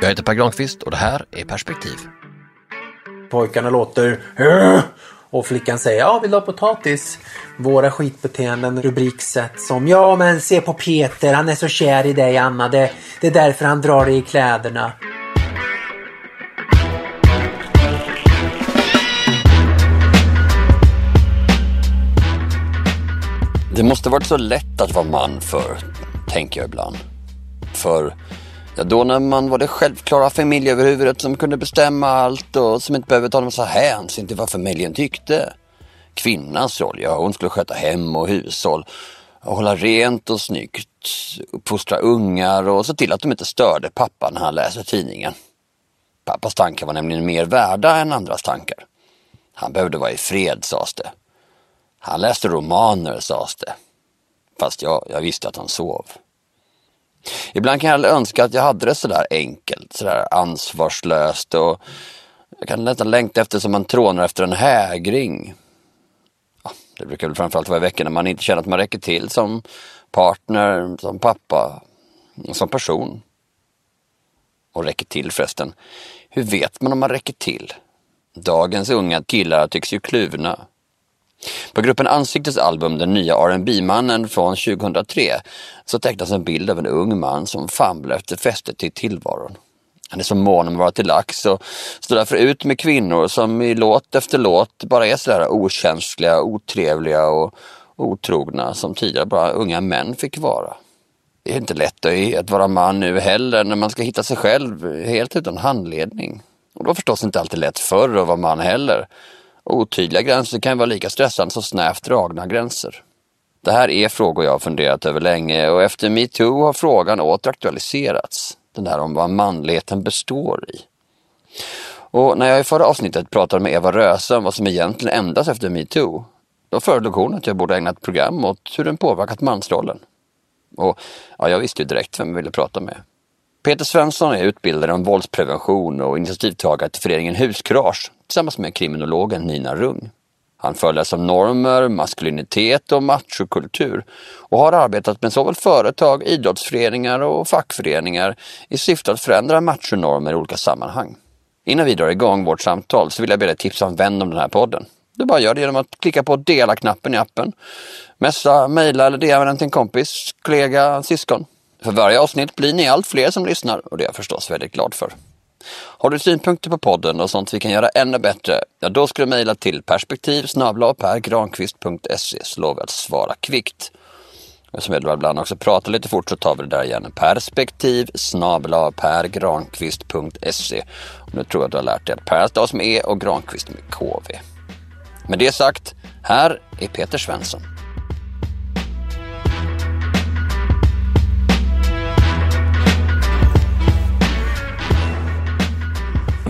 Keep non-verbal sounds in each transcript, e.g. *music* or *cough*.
Jag heter Per Granqvist och det här är Perspektiv. Pojkarna låter "Åh!" och flickan säger ja, vill du ha potatis? Våra skitbeteenden rubriksätt som ja, men se på Peter, han är så kär i dig Anna, det, det är därför han drar dig i kläderna. Det måste varit så lätt att vara man för, tänker jag ibland. För ja, då när man var det självklara familjeöverhuvudet som kunde bestämma allt och som inte behövde ta någon massa hänsyn till vad familjen tyckte. Kvinnans roll, ja hon skulle sköta hem och hushåll, och hålla rent och snyggt, uppfostra ungar och se till att de inte störde pappa när han läser tidningen. Pappas tankar var nämligen mer värda än andras tankar. Han behövde vara i fred, sades det. Han läste romaner, sades det. Fast jag, jag visste att han sov. Ibland kan jag önska att jag hade det sådär enkelt, sådär ansvarslöst och jag kan nästan längta efter som man trånar efter en hägring. Ja, det brukar väl framförallt vara i veckor när man inte känner att man räcker till som partner, som pappa, som person. Och räcker till förresten. Hur vet man om man räcker till? Dagens unga killar tycks ju kluvna. På gruppen Ansiktets album Den nya rb mannen från 2003 så tecknas en bild av en ung man som famlar efter fästet till tillvaron. Han är så mån om att vara till lax och står därför ut med kvinnor som i låt efter låt bara är sådär okänsliga, otrevliga och otrogna som tidigare bara unga män fick vara. Det är inte lätt att vara man nu heller när man ska hitta sig själv helt utan handledning. Och det var förstås inte alltid lätt förr att vara man heller. Otydliga gränser kan vara lika stressande som snävt dragna gränser. Det här är frågor jag har funderat över länge och efter metoo har frågan åter aktualiserats. Den där om vad manligheten består i. Och när jag i förra avsnittet pratade med Eva Röse om vad som egentligen ändras efter metoo, då föreslog hon att jag borde ägna ett program åt hur den påverkat mansrollen. Och ja, jag visste ju direkt vem jag ville prata med. Peter Svensson är utbildare om våldsprevention och initiativtagare till föreningen Huskurage tillsammans med kriminologen Nina Rung. Han föreläser om normer, maskulinitet och machokultur och har arbetat med såväl företag, idrottsföreningar och fackföreningar i syfte att förändra machonormer i olika sammanhang. Innan vi drar igång vårt samtal så vill jag be dig tipsa en vän om den här podden. Du bara gör det genom att klicka på dela-knappen i appen. Messa, mejla eller DM den till en kompis, kollega, syskon. För varje avsnitt blir ni allt fler som lyssnar och det är jag förstås väldigt glad för. Har du synpunkter på podden och sånt vi kan göra ännu bättre, ja då ska du mejla till perspektiv pergranqvist.se så lovar jag att svara kvickt. Eftersom jag ibland också pratar lite fort så tar vi det där igen. Perspektiv pergranqvist.se Nu tror jag att du har lärt dig att Per stavas med E och Granqvist med KV. Med det sagt, här är Peter Svensson.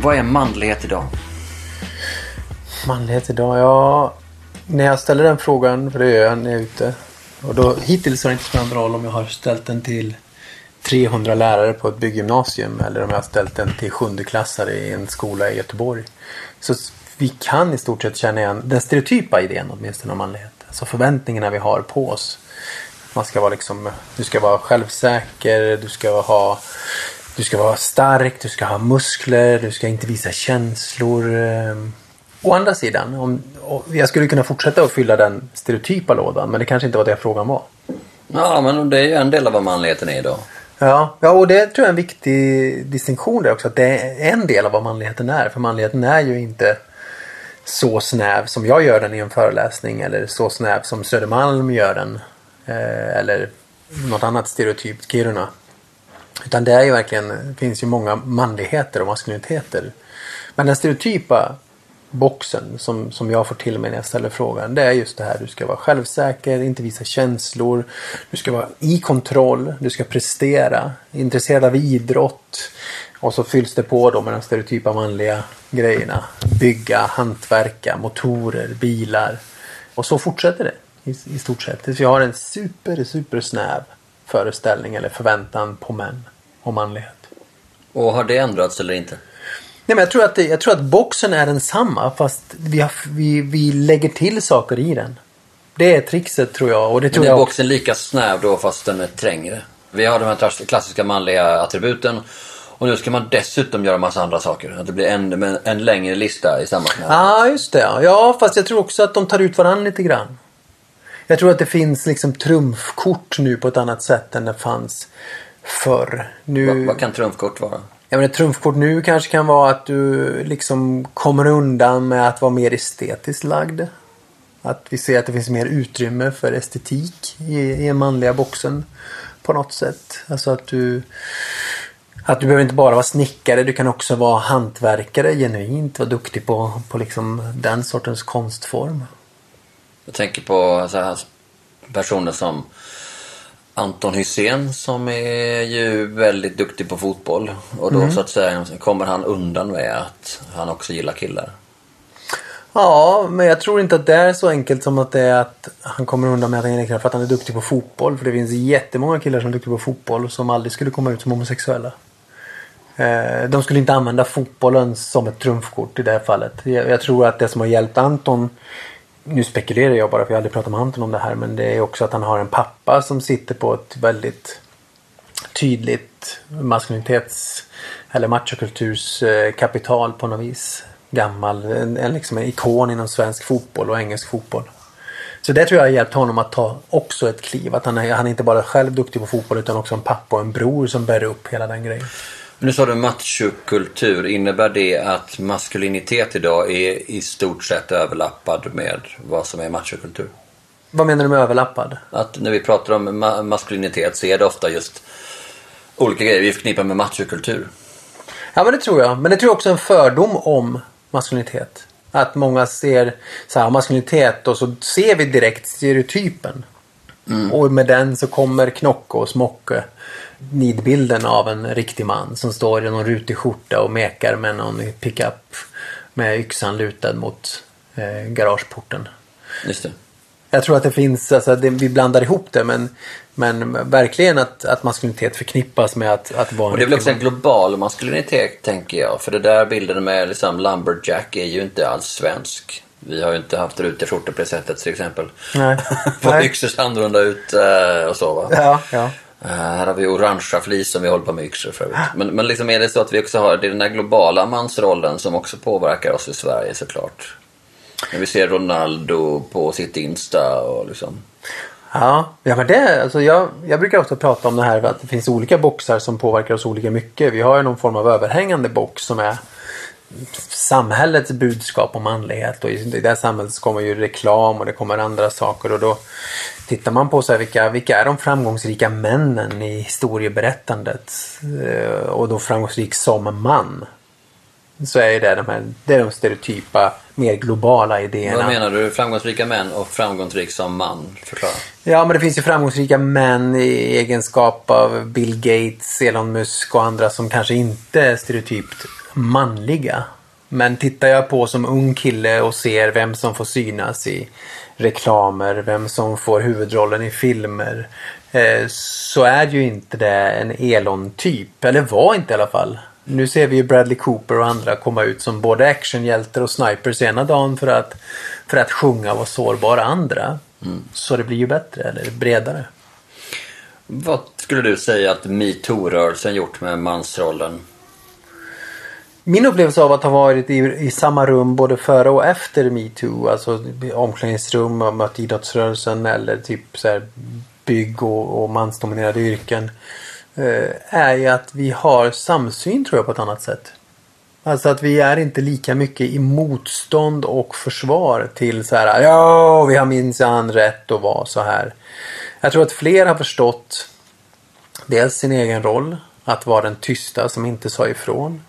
Vad är manlighet idag? Manlighet idag, ja. När jag ställer den frågan, för det gör jag när jag är ute. Och då, hittills har det inte spelat någon roll om jag har ställt den till 300 lärare på ett bygggymnasium eller om jag har ställt den till sjundeklassare i en skola i Göteborg. Så vi kan i stort sett känna igen den stereotypa idén åtminstone om manlighet. Alltså förväntningarna vi har på oss. Man ska vara liksom, du ska vara självsäker, du ska ha du ska vara stark, du ska ha muskler, du ska inte visa känslor. ehm. Å andra sidan, om, jag skulle kunna fortsätta att fylla den stereotypa lådan, men det kanske inte var det frågan var. Ja, men det är ju en del av vad manligheten är idag. Ja, ja och det tror jag är en viktig distinktion där också. Att det är en del av vad manligheten är. För manligheten är ju inte så snäv som jag gör den i en föreläsning. Eller så snäv som Södermalm gör den. Eh, eller något annat stereotypt Kiruna. Utan det är ju verkligen, det finns ju många manligheter och maskuliniteter. Men den stereotypa boxen som, som jag får till mig när jag ställer frågan. Det är just det här. Du ska vara självsäker, inte visa känslor. Du ska vara i kontroll. Du ska prestera. Intresserad av idrott. Och så fylls det på då med de stereotypa manliga grejerna. Bygga, hantverka, motorer, bilar. Och så fortsätter det i, i stort sett. Så jag har en super, super snäv föreställning eller förväntan på män och manlighet. Och har det ändrats eller inte? Nej, men jag, tror att det, jag tror att boxen är densamma fast vi, har, vi, vi lägger till saker i den. Det är trixet tror jag. Och det tror Men är jag boxen lika snäv då fast den är trängre? Vi har de här klassiska manliga attributen. Och nu ska man dessutom göra massa andra saker. Att det blir en, en längre lista i med Ja, ah, just det. Ja, fast jag tror också att de tar ut varandra lite grann. Jag tror att det finns liksom trumfkort nu på ett annat sätt än det fanns förr. Nu... Vad, vad kan trumfkort vara? Ja, men ett trumfkort nu kanske kan vara att du liksom kommer undan med att vara mer estetiskt lagd. Att vi ser att det finns mer utrymme för estetik i, i den manliga boxen på något sätt. Alltså att du att du behöver inte bara vara snickare, du kan också vara hantverkare genuint, vara duktig på, på liksom den sortens konstform. Jag tänker på så här personer som Anton Hysén som är ju väldigt duktig på fotboll. Och då mm. så att säga kommer han undan med att han också gillar killar. Ja, men jag tror inte att det är så enkelt som att det är att han kommer undan med att han gillar killar för att han är duktig på fotboll. För det finns jättemånga killar som är duktiga på fotboll som aldrig skulle komma ut som homosexuella. Eh, de skulle inte använda fotbollen som ett trumfkort i det här fallet. Jag tror att det som har hjälpt Anton nu spekulerar jag bara för jag har aldrig pratat med Anton om det här men det är också att han har en pappa som sitter på ett väldigt tydligt maskulinitets eller machokulturskapital på något vis. Gammal, en, en, liksom en ikon inom svensk fotboll och engelsk fotboll. Så det tror jag har hjälpt honom att ta också ett kliv. Att han är, han är inte bara själv duktig på fotboll utan också en pappa och en bror som bär upp hela den grejen. Nu sa du machokultur. Innebär det att maskulinitet idag är i stort sett överlappad med vad som är machokultur? Vad menar du med överlappad? Att när vi pratar om ma maskulinitet så är det ofta just olika grejer vi förknippar med machokultur. Ja men det tror jag. Men det tror jag också är en fördom om maskulinitet. Att många ser så här, maskulinitet och så ser vi direkt stereotypen. Mm. Och med den så kommer Knocke och Smocke nidbilden av en riktig man som står i någon rutig skjorta och mekar med någon pickup med yxan lutad mot eh, garageporten. Just det. Jag tror att det finns, alltså, det, vi blandar ihop det men, men verkligen att, att maskulinitet förknippas med att, att vara Och det är väl också en global maskulinitet tänker jag. För det där bilden med liksom Lumberjack är ju inte alls svensk. Vi har ju inte haft rutiga skjortor på det sättet till exempel. Nej. *laughs* Fått yxor ser annorlunda ut eh, och så va. Ja, ja. Eh, här har vi orangea flis som vi håller på med yxor förut. Men, men liksom är det så att vi också har, det är den där globala mansrollen som också påverkar oss i Sverige såklart. När vi ser Ronaldo på sitt Insta och liksom. Ja, ja men det, alltså jag, jag brukar ofta prata om det här att det finns olika boxar som påverkar oss olika mycket. Vi har ju någon form av överhängande box som är samhällets budskap om manlighet och i det samhället kommer ju reklam och det kommer andra saker och då tittar man på så här, vilka, vilka är de framgångsrika männen i historieberättandet eh, och då framgångsrik som man så är det de här det är de stereotypa mer globala idéerna. Vad menar du? Framgångsrika män och framgångsrik som man? Förklara. Ja, men det finns ju framgångsrika män i egenskap av Bill Gates, Elon Musk och andra som kanske inte är stereotypt manliga. Men tittar jag på som ung kille och ser vem som får synas i reklamer, vem som får huvudrollen i filmer. Eh, så är ju inte det en Elon-typ. Eller var inte i alla fall. Nu ser vi ju Bradley Cooper och andra komma ut som både actionhjältar och snipers ena dagen för att, för att sjunga och vara sårbara andra. Mm. Så det blir ju bättre, eller bredare. Vad skulle du säga att metoo-rörelsen gjort med mansrollen? Min upplevelse av att ha varit i, i samma rum både före och efter metoo, alltså omklädningsrum och mött idrottsrörelsen eller typ så här bygg och, och mansdominerade yrken. Eh, är ju att vi har samsyn tror jag på ett annat sätt. Alltså att vi är inte lika mycket i motstånd och försvar till så här ja vi har minsann rätt att vara så här. Jag tror att fler har förstått dels sin egen roll att vara den tysta som inte sa ifrån.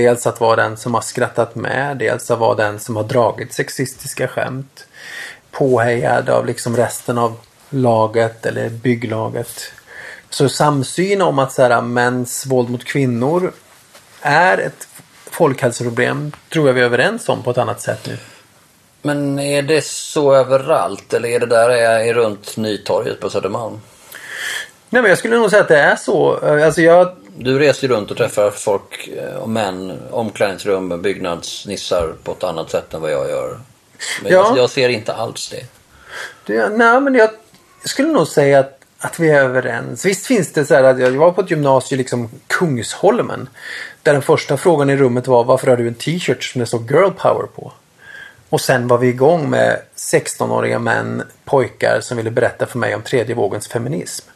Dels att vara den som har skrattat med. Dels att vara den som har dragit sexistiska skämt. Påhejad av liksom resten av laget eller bygglaget. Så samsyn om att så här, mäns våld mot kvinnor är ett folkhälsoproblem tror jag vi är överens om på ett annat sätt nu. Men är det så överallt eller är det där är runt Nytorget på Södermalm? Nej men jag skulle nog säga att det är så. Alltså jag du reser ju runt och träffar folk eh, och män, omklädningsrum, byggnadsnissar på ett annat sätt än vad jag gör. Men ja. jag, jag, ser inte alls det. det nej, men jag skulle nog säga att, att vi är överens. Visst finns det så här att jag var på ett gymnasium, liksom Kungsholmen. Där den första frågan i rummet var varför har du en t-shirt som det står girl power på? Och sen var vi igång med 16-åriga män, pojkar som ville berätta för mig om tredje vågens feminism.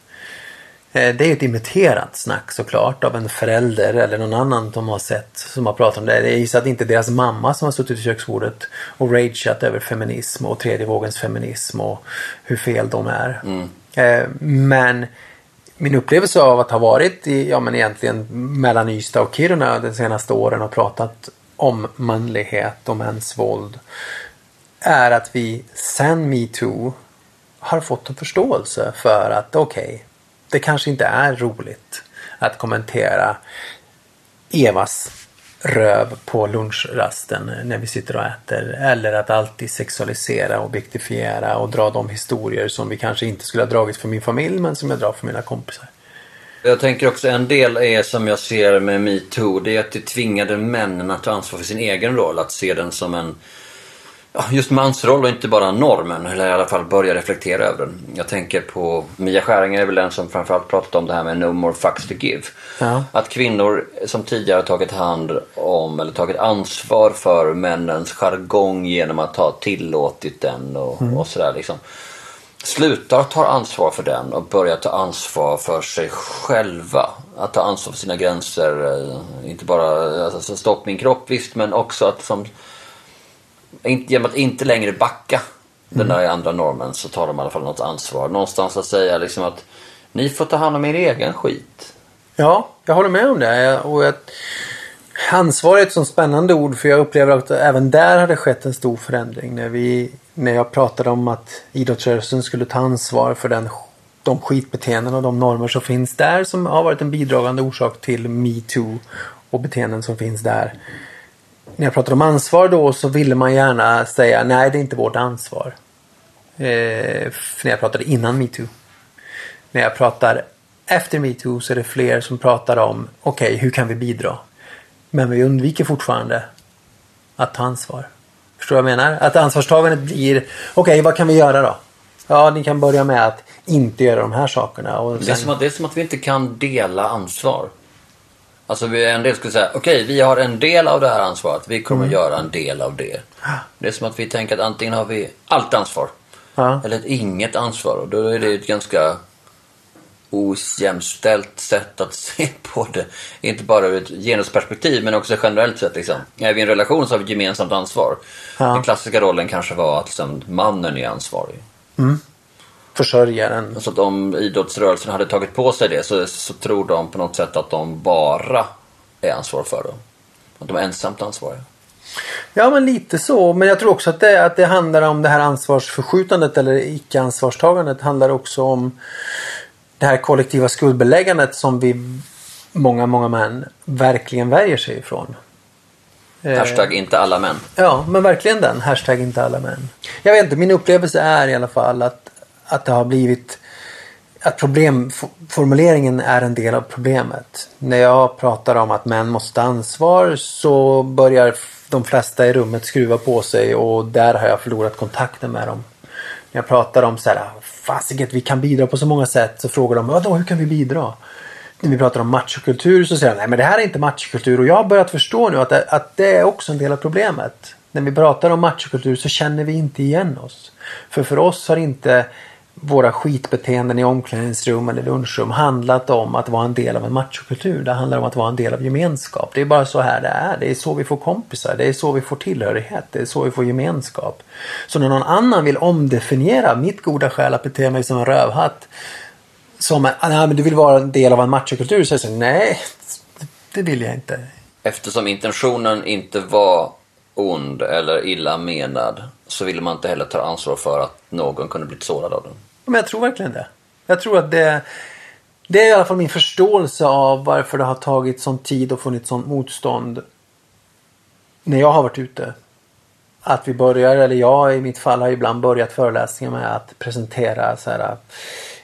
Eh, det är ett imiterat snack såklart av en förälder eller någon annan de har sett som har pratat om det. Det är ju så att inte deras mamma som har suttit vid köksbordet och rageat över feminism och tredje vågens feminism och hur fel de är. Mm. Eh, men min upplevelse av att ha varit i, ja men egentligen mellan Ystad och Kiruna de senaste åren och pratat om manlighet och mäns våld är att vi sen metoo har fått en förståelse för att okej, okay, det kanske inte är roligt att kommentera Evas röv på lunchrasten när vi sitter och äter. Eller att alltid sexualisera, objektifiera och dra de historier som vi kanske inte skulle ha dragit för min familj men som jag drar för mina kompisar. Jag tänker också en del är som jag ser med metoo. Det är att det tvingade männen att ta ansvar för sin egen roll. Att se den som en just mansroll och inte bara normen. Eller i alla fall börja reflektera över den. Jag tänker på Mia Skäringer är väl den som framförallt pratat om det här med no more fucks to give. Ja. Att kvinnor som tidigare tagit hand om eller tagit ansvar för männens jargong genom att ha tillåtit den och, Mm. och sådär liksom. Slutar ta ansvar för den och börjar ta ansvar för sig själva. Att ta ansvar för sina gränser. eh, Inte bara alltså, stopp min kropp visst men också att som genom att inte längre backa den där andra normen så tar de i alla fall något ansvar. Någonstans att säga liksom att ni får ta hand om er egen skit. Ja, jag håller med om det. Och jag, ansvar är ett sånt spännande ord för jag upplever att även där har det skett en stor förändring. När, vi, när jag pratade om att idrottsrörelsen skulle ta ansvar för den, de skitbeteenden och de normer som finns där som har varit en bidragande orsak till metoo och beteenden som finns där. När jag pratade om ansvar då så ville man gärna säga nej det är inte vårt ansvar. Eh, när jag pratade innan metoo. När jag pratar efter metoo så är det fler som pratar om okej, okay, hur kan vi bidra? Men vi undviker fortfarande att ta ansvar. Förstår du vad jag menar? Att ansvarstagandet blir okej, okay, vad kan vi göra då? Ja, ni kan börja med att inte göra de här sakerna. Och sen... det, är som att, det är som att vi inte kan dela ansvar. Alltså vi, en del skulle säga, okej okay, vi har en del av det här ansvaret. Vi kommer mm. göra en del av det. Det är som att vi tänker att antingen har vi allt ansvar. Ja. Eller inget ansvar. Och då är det ett ganska ojämställt sätt att *laughs* se på det. Inte bara ur ett genusperspektiv men också generellt sett. Liksom. Är vi i en relation så har vi gemensamt ansvar. Ja. Den klassiska rollen kanske var att liksom, mannen är ansvarig. Mm. Försörjaren. Så att om idrottsrörelsen hade tagit på sig det så, så tror de på något sätt att de bara är ansvar för det. Att de är ensamt ansvariga. Ja men lite så. Men jag tror också att det, att det handlar om det här ansvarsförskjutandet eller icke-ansvarstagandet handlar också om det här kollektiva skuldbeläggandet som vi många, många män verkligen värjer sig ifrån. Hashtag inte alla män. Ja, men verkligen den. Hashtag inte alla män. Jag vet inte, min upplevelse är i alla fall att, att det har blivit att problemformuleringen är en del av problemet. När jag pratar om att män måste ta ansvar så börjar de flesta i rummet skruva på sig och där har jag förlorat kontakten med dem. När jag pratar om så här, fasiket vi kan bidra på så många sätt så frågar de, vadå hur kan vi bidra? När vi pratar om machokultur så säger de, nej men det här är inte machokultur och jag har börjat förstå nu att det, att det är också en del av problemet. När vi pratar om machokultur så känner vi inte igen oss. För för oss har inte våra skitbeteenden i omklädningsrum eller lunchrum handlat om att vara en del av en machokultur. Det handlar om att vara en del av gemenskap. Det är bara så här det är. Det är så vi får kompisar. Det är så vi får tillhörighet. Det är så vi får gemenskap. Så när någon annan vill omdefiniera mitt goda skäl att bete mig som en rövhatt. Som att ah, nej, men du vill vara en del av en machokultur. Så jag säger nej, det vill jag inte. Eftersom intentionen inte var ond eller illa menad så ville man inte heller ta ansvar för att någon kunde blivit sårad av den. Men jag tror verkligen det. Jag tror att det, det är i alla fall min förståelse av varför det har tagit sån tid och funnits sånt motstånd. När jag har varit ute. Att vi börjar, eller jag i mitt fall har ibland börjat föreläsningar med att presentera så här, äh,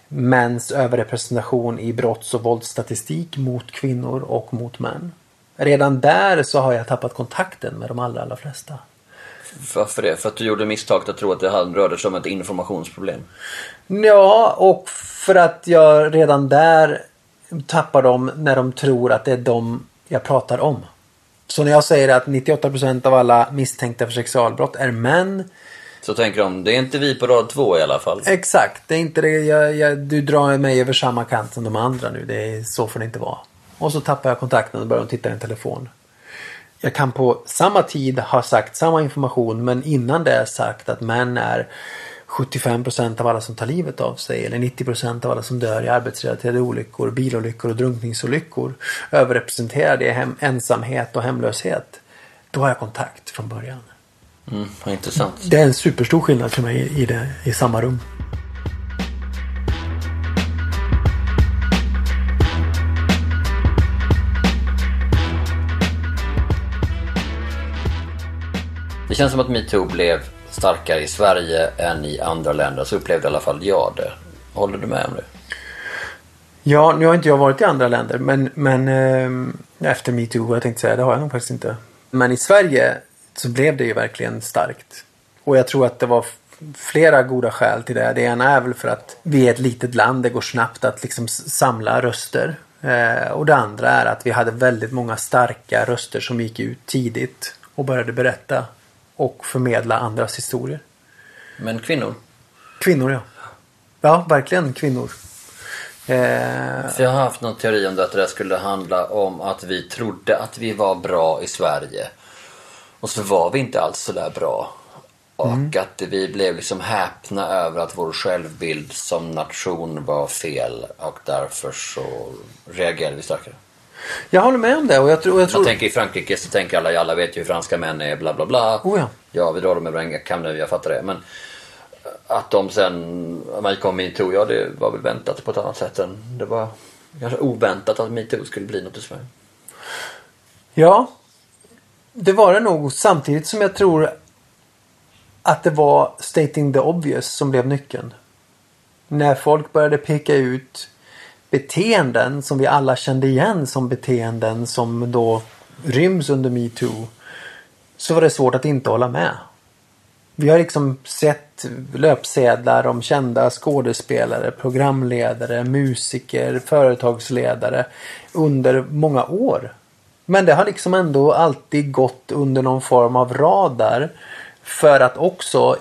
mäns överrepresentation i brotts och våldsstatistik mot kvinnor och mot män. Redan där så har jag tappat kontakten med de allra, allra flesta. Varför det? För att du gjorde misstaget att tro att det rörde sig om ett informationsproblem? Ja, och För att jag redan där tappar dem när de tror att det är dem jag pratar om. Så när jag säger att 98% av alla misstänkta för sexualbrott är män. Så tänker de, det är inte vi på rad två i alla fall. Exakt, det är inte det. Jag, jag, du drar mig över samma kant som de andra nu. Det är, så får det inte vara. Och så tappar jag kontakten och börjar de titta i en telefon. Jag kan på samma tid ha sagt samma information men innan det sagt att män är 75% av alla som tar livet av sig eller 90% av alla som dör i arbetsrelaterade olyckor, bilolyckor och drunkningsolyckor överrepresenterade i hem, ensamhet och hemlöshet. Då har jag kontakt från början. Mm, intressant. Det är en superstor skillnad för mig i, det, i samma rum. Det känns som att metoo blev starkare i Sverige än i andra länder. Så upplevde i alla fall jag det. Håller du med om det? Ja, nu har inte jag varit i andra länder men, men eh, efter metoo, jag tänkte säga, det har jag nog faktiskt inte. Men i Sverige så blev det ju verkligen starkt. Och jag tror att det var flera goda skäl till det. Det ena är väl för att vi är ett litet land. Det går snabbt att liksom samla röster. Eh, och det andra är att vi hade väldigt många starka röster som gick ut tidigt och började berätta och förmedla andras historier. Men kvinnor? Kvinnor, ja. Ja, verkligen kvinnor. Eh... För jag har haft någon teori om det att det skulle handla om att vi trodde att vi var bra i Sverige. Och så var vi inte alls så där bra. Och mm. att vi blev liksom häpna över att vår självbild som nation var fel. Och därför så reagerade vi starkare. Jag håller med om det. Och jag, tror, jag tror... Man tänker i Frankrike så tänker alla, alla vet ju hur franska män är bla bla bla. Oh, ja. ja, vi drar dem över en kam nu, jag fattar det. Men att de sen, man kom metoo, ja det var väl väntat på ett annat sätt än det var kanske oväntat att metoo skulle bli något i Sverige. Ja, det var det nog. Samtidigt som jag tror att det var stating the obvious som blev nyckeln. När folk började peka ut beteenden som vi alla kände igen som beteenden som då ryms under metoo. Så var det svårt att inte hålla med. Vi har liksom sett löpsedlar om kända skådespelare, programledare, musiker, företagsledare under många år. Men det har liksom ändå alltid gått under någon form av radar. För att också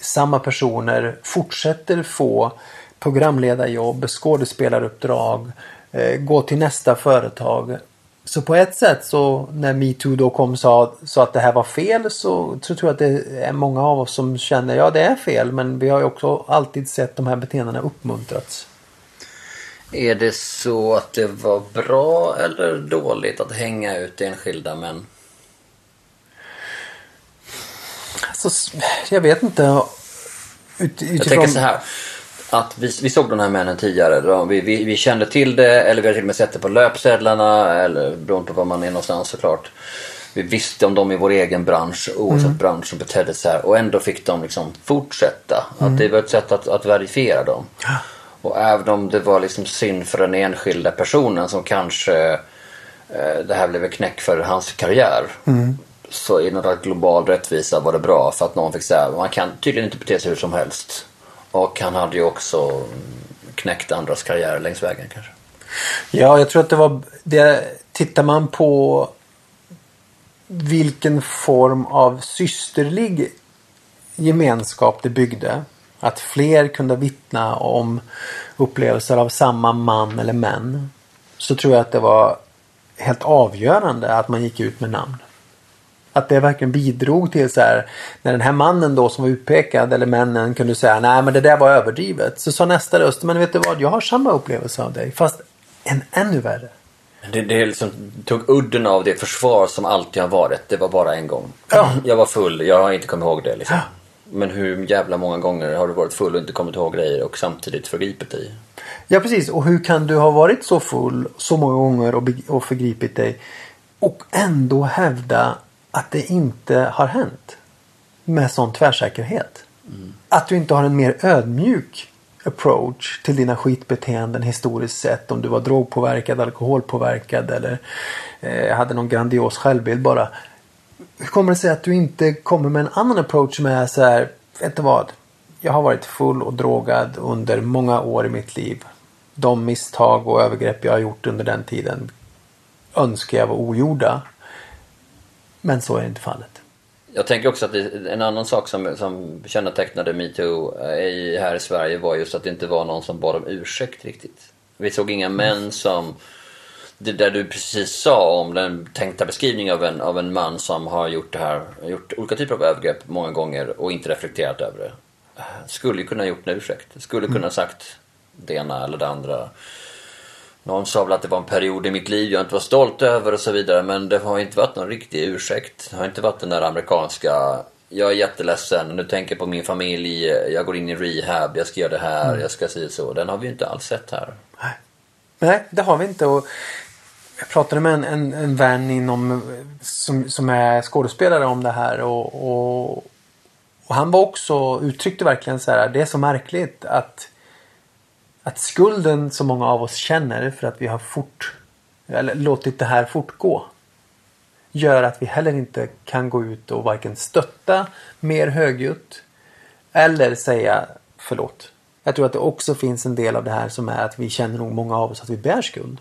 samma personer fortsätter få programledarjobb, skådespelaruppdrag, eh, gå till nästa företag. Så på ett sätt så när metoo då kom sa, sa att det här var fel så tror jag att det är många av oss som känner ja det är fel men vi har ju också alltid sett de här beteendena uppmuntrats. Är det så att det var bra eller dåligt att hänga ut enskilda män? Alltså, jag vet inte. Ut, utifrån... Jag tänker så här att vi, vi såg de här männen tidigare. Vi, vi, vi, kände till det eller vi har till och med sett det på löpsedlarna eller beroende på var man är någonstans såklart. Vi visste om dem i vår egen bransch oavsett mm. bransch som betedde sig här och ändå fick de liksom fortsätta. Mm. Att det var ett sätt att, att verifiera dem. Och även om det var liksom synd för den enskilda personen som kanske eh, det här blev en knäck för hans karriär. Mm. Så i någon global rättvisa var det bra för att någon fick säga man kan tydligen inte bete sig hur som helst. Och han hade ju också knäckt andras karriär längs vägen kanske. Ja, jag tror att det var det. Tittar man på vilken form av systerlig gemenskap det byggde. Att fler kunde vittna om upplevelser av samma man eller män. Så tror jag att det var helt avgörande att man gick ut med namn att det verkligen bidrog till så här när den här mannen då som var utpekad eller männen kunde säga nej men det där var överdrivet. Så sa nästa röst men vet du vad jag har samma upplevelse av dig fast en ännu värre. Det, det liksom tog udden av det försvar som alltid har varit. Det var bara en gång. Ja. Jag var full, jag har inte kommit ihåg det. Liksom. Ja. Men hur jävla många gånger har du varit full och inte kommit ihåg grejer och samtidigt förgripit dig? Ja precis och hur kan du ha varit så full så många gånger och, och förgripit dig och ändå hävda att det inte har hänt. Med sån tvärsäkerhet. Mm. Att du inte har en mer ödmjuk approach till dina skitbeteenden historiskt sett. Om du var drogpåverkad, alkoholpåverkad eller eh, hade någon grandios självbild bara. Hur kommer det sig att du inte kommer med en annan approach som är så här, vet du vad? jag har varit full och drogad under många år i mitt liv. De misstag och övergrepp jag har gjort under den tiden önskar jag var ogjorda. Men så är inte fallet. Jag tänker också att det, en annan sak som, som kännetecknade metoo eh, här i Sverige var just att det inte var någon som bad om ursäkt riktigt. Vi såg inga män som det där du precis sa om den tänkta beskrivningen av en, av en man som har gjort det här, gjort olika typer av övergrepp många gånger och inte reflekterat över det. Skulle kunna gjort en ursäkt. Skulle kunna sagt det ena eller det andra. Någon sa väl att det var en period i mitt liv jag inte var stolt över och så vidare men det har inte varit någon riktig ursäkt. Det har inte varit den där amerikanska jag är jätteledsen, nu tänker på min familj, jag går in i rehab, jag ska göra det här, mm. jag ska säga så. Den har vi inte alls sett här. Nej, Nej det har vi inte. Och jag pratade med en, en, en vän inom, som, som är skådespelare om det här och, och, och han var också, uttryckte verkligen så här, det är så märkligt att att skulden som många av oss känner för att vi har fort, eller låtit det här fortgå gör att vi heller inte kan gå ut och varken stötta mer högljutt eller säga förlåt. Jag tror att det också finns en del av det här som är att vi känner nog många av oss att vi bär skuld.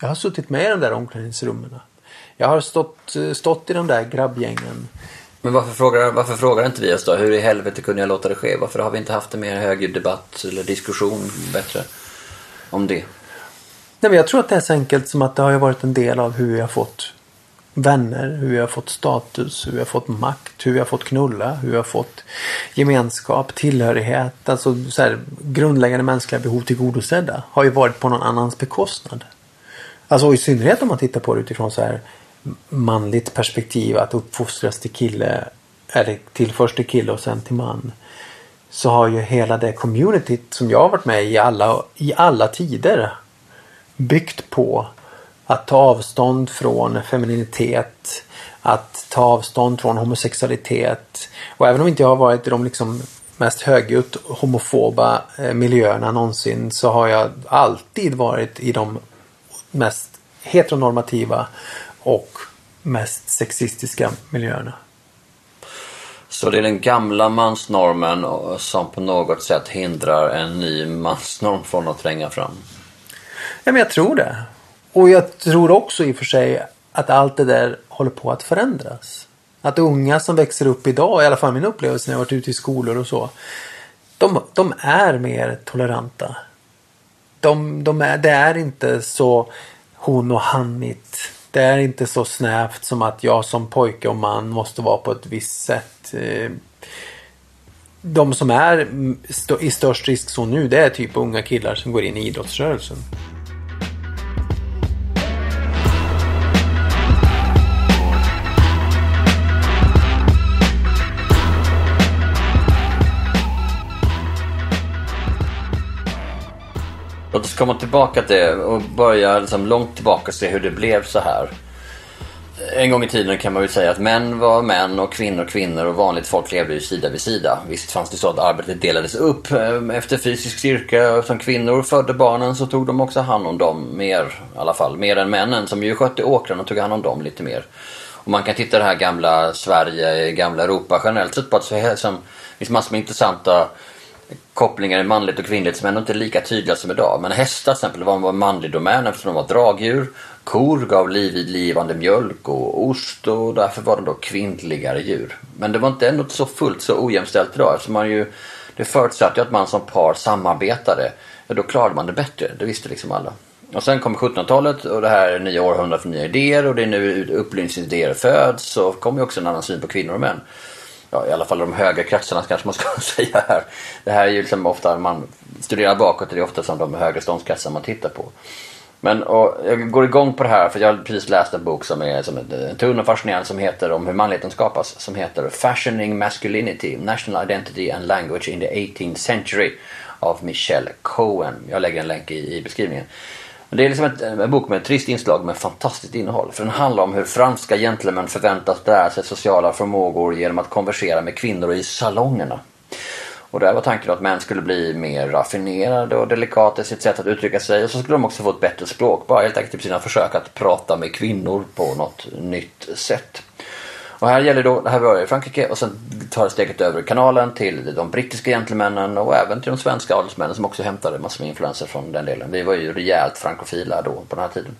Jag har suttit med i de där omklädningsrummen. Jag har stått, stått i de där grabbgängen. Men varför frågar, varför frågar inte vi oss då? Hur i helvete kunde jag låta det ske? Varför har vi inte haft en mer högljudd debatt eller diskussion bättre om det? Nej, men jag tror att det är så enkelt som att det har varit en del av hur vi har fått vänner, hur vi har fått status, hur vi har fått makt, hur vi har fått knulla, hur vi har fått gemenskap, tillhörighet. Alltså så här, grundläggande mänskliga behov tillgodosedda har ju varit på någon annans bekostnad. Alltså i synnerhet om man tittar på det utifrån så här manligt perspektiv att uppfostras till kille eller till först till kille och sen till man. Så har ju hela det communityt som jag har varit med i alla, i alla tider byggt på att ta avstånd från femininitet, att ta avstånd från homosexualitet. Och även om inte jag har varit i de liksom mest högljutt homofoba eh, miljöerna någonsin så har jag alltid varit i de mest heteronormativa och mest sexistiska miljöerna. Så det är den gamla mansnormen som på något sätt hindrar en ny mansnorm från att tränga fram? Ja, men jag tror det. Och jag tror också i och för sig att allt det där håller på att förändras. Att unga som växer upp idag, i alla fall min upplevelse när jag varit ute i skolor och så. De, de är mer toleranta. De, de är, det är inte så hon och hannigt. Det är inte så snävt som att jag som pojke och man måste vara på ett visst sätt. Eh, de som är i störst riskzon nu det är typ unga killar som går in i idrottsrörelsen. Låt oss komma tillbaka till det och börja liksom långt tillbaka och se hur det blev så här. En gång i tiden kan man väl säga att män var män och kvinnor kvinnor och vanligt folk levde ju sida vid sida. Visst fanns det så att arbetet delades upp ehm, efter fysisk styrka. Som kvinnor födde barnen så tog de också hand om dem mer, i alla fall mer än männen som ju skötte åkrarna och tog hand om dem lite mer. Och man kan titta det här gamla Sverige, gamla Europa generellt sett på att det finns massor med intressanta kopplingar i manligt och kvinnligt som ändå inte är lika tydliga som idag. Men hästar till exempel var en manlig domän eftersom de var dragdjur. Kor gav livgivande mjölk och ost och därför var de då kvinnligare djur. Men det var inte ändå så fullt så ojämställt idag eftersom man ju det förutsatte ju att man som par samarbetade. Ja, då klarade man det bättre. Det visste liksom alla. Och sen kom 1700-talet och det här är nya århundradet för nya idéer och det är nu upplysningsidéer föds. och kommer ju också en annan syn på kvinnor och män ja, i alla fall de höga kretsarna kanske man ska *laughs* säga här. Det här är ju liksom ofta, man studerar bakåt, det är ofta som de högre ståndskretsar man tittar på. Men och, jag går igång på det här för jag har precis läst en bok som är som är tunn och fascinerande som heter om hur manligheten skapas. Som heter Fashioning Masculinity, National Identity and Language in the 18th Century av Michelle Cohen. Jag lägger en länk i, i beskrivningen. Det är liksom ett, en bok med ett trist inslag med fantastiskt innehåll. För den handlar om hur franska gentlemän förväntas lära sig sociala förmågor genom att konversera med kvinnor i salongerna. Och där var tanken att män skulle bli mer raffinerade och delikata i sitt sätt att uttrycka sig och så skulle de också få ett bättre språk. Bara helt enkelt i sina försök att prata med kvinnor på något nytt sätt. Och här gäller då, det här var i Frankrike och sen tar det steget över kanalen till de brittiska gentlemännen och även till de svenska adelsmännen som också hämtade massor med influenser från den delen. Vi var ju rejält frankofila då på den här tiden.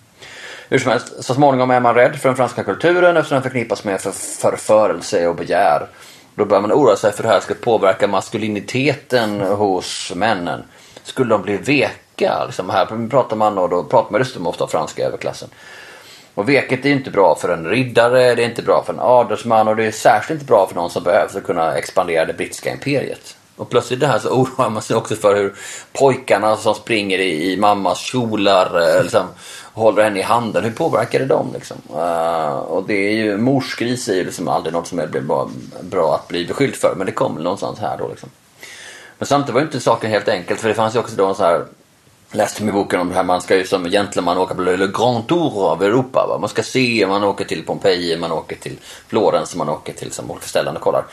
Hur som helst, så småningom är man rädd för den franska kulturen eftersom den förknippas med för förförelse och begär. Då börjar man oroa sig för hur det här ska påverka maskuliniteten hos männen. Skulle de bli veka? Liksom här pratar man och då pratar man dessutom ofta franska överklassen. Och veket är inte bra för en riddare, det är inte bra för en adelsman och det är särskilt inte bra för någon som behövs för att kunna expandera det brittiska imperiet. Och plötsligt det här så oroar man sig också för hur pojkarna som springer i, i mammas kjolar eh, *laughs* liksom, håller henne i handen, hur påverkar det dem? Liksom? Uh, och det är ju, morsgris är ju liksom aldrig något som är bra, bra att bli beskylld för, men det kommer någonstans här då. Liksom. Men samtidigt var ju inte saken helt enkelt, för det fanns ju också då en så här läste i boken om det här, man ska ju som gentleman åka på Le Grand Tour av Europa. Va? Man ska se, man åker till Pompeji, man åker till Florens, man åker till som olika ställen och kollar.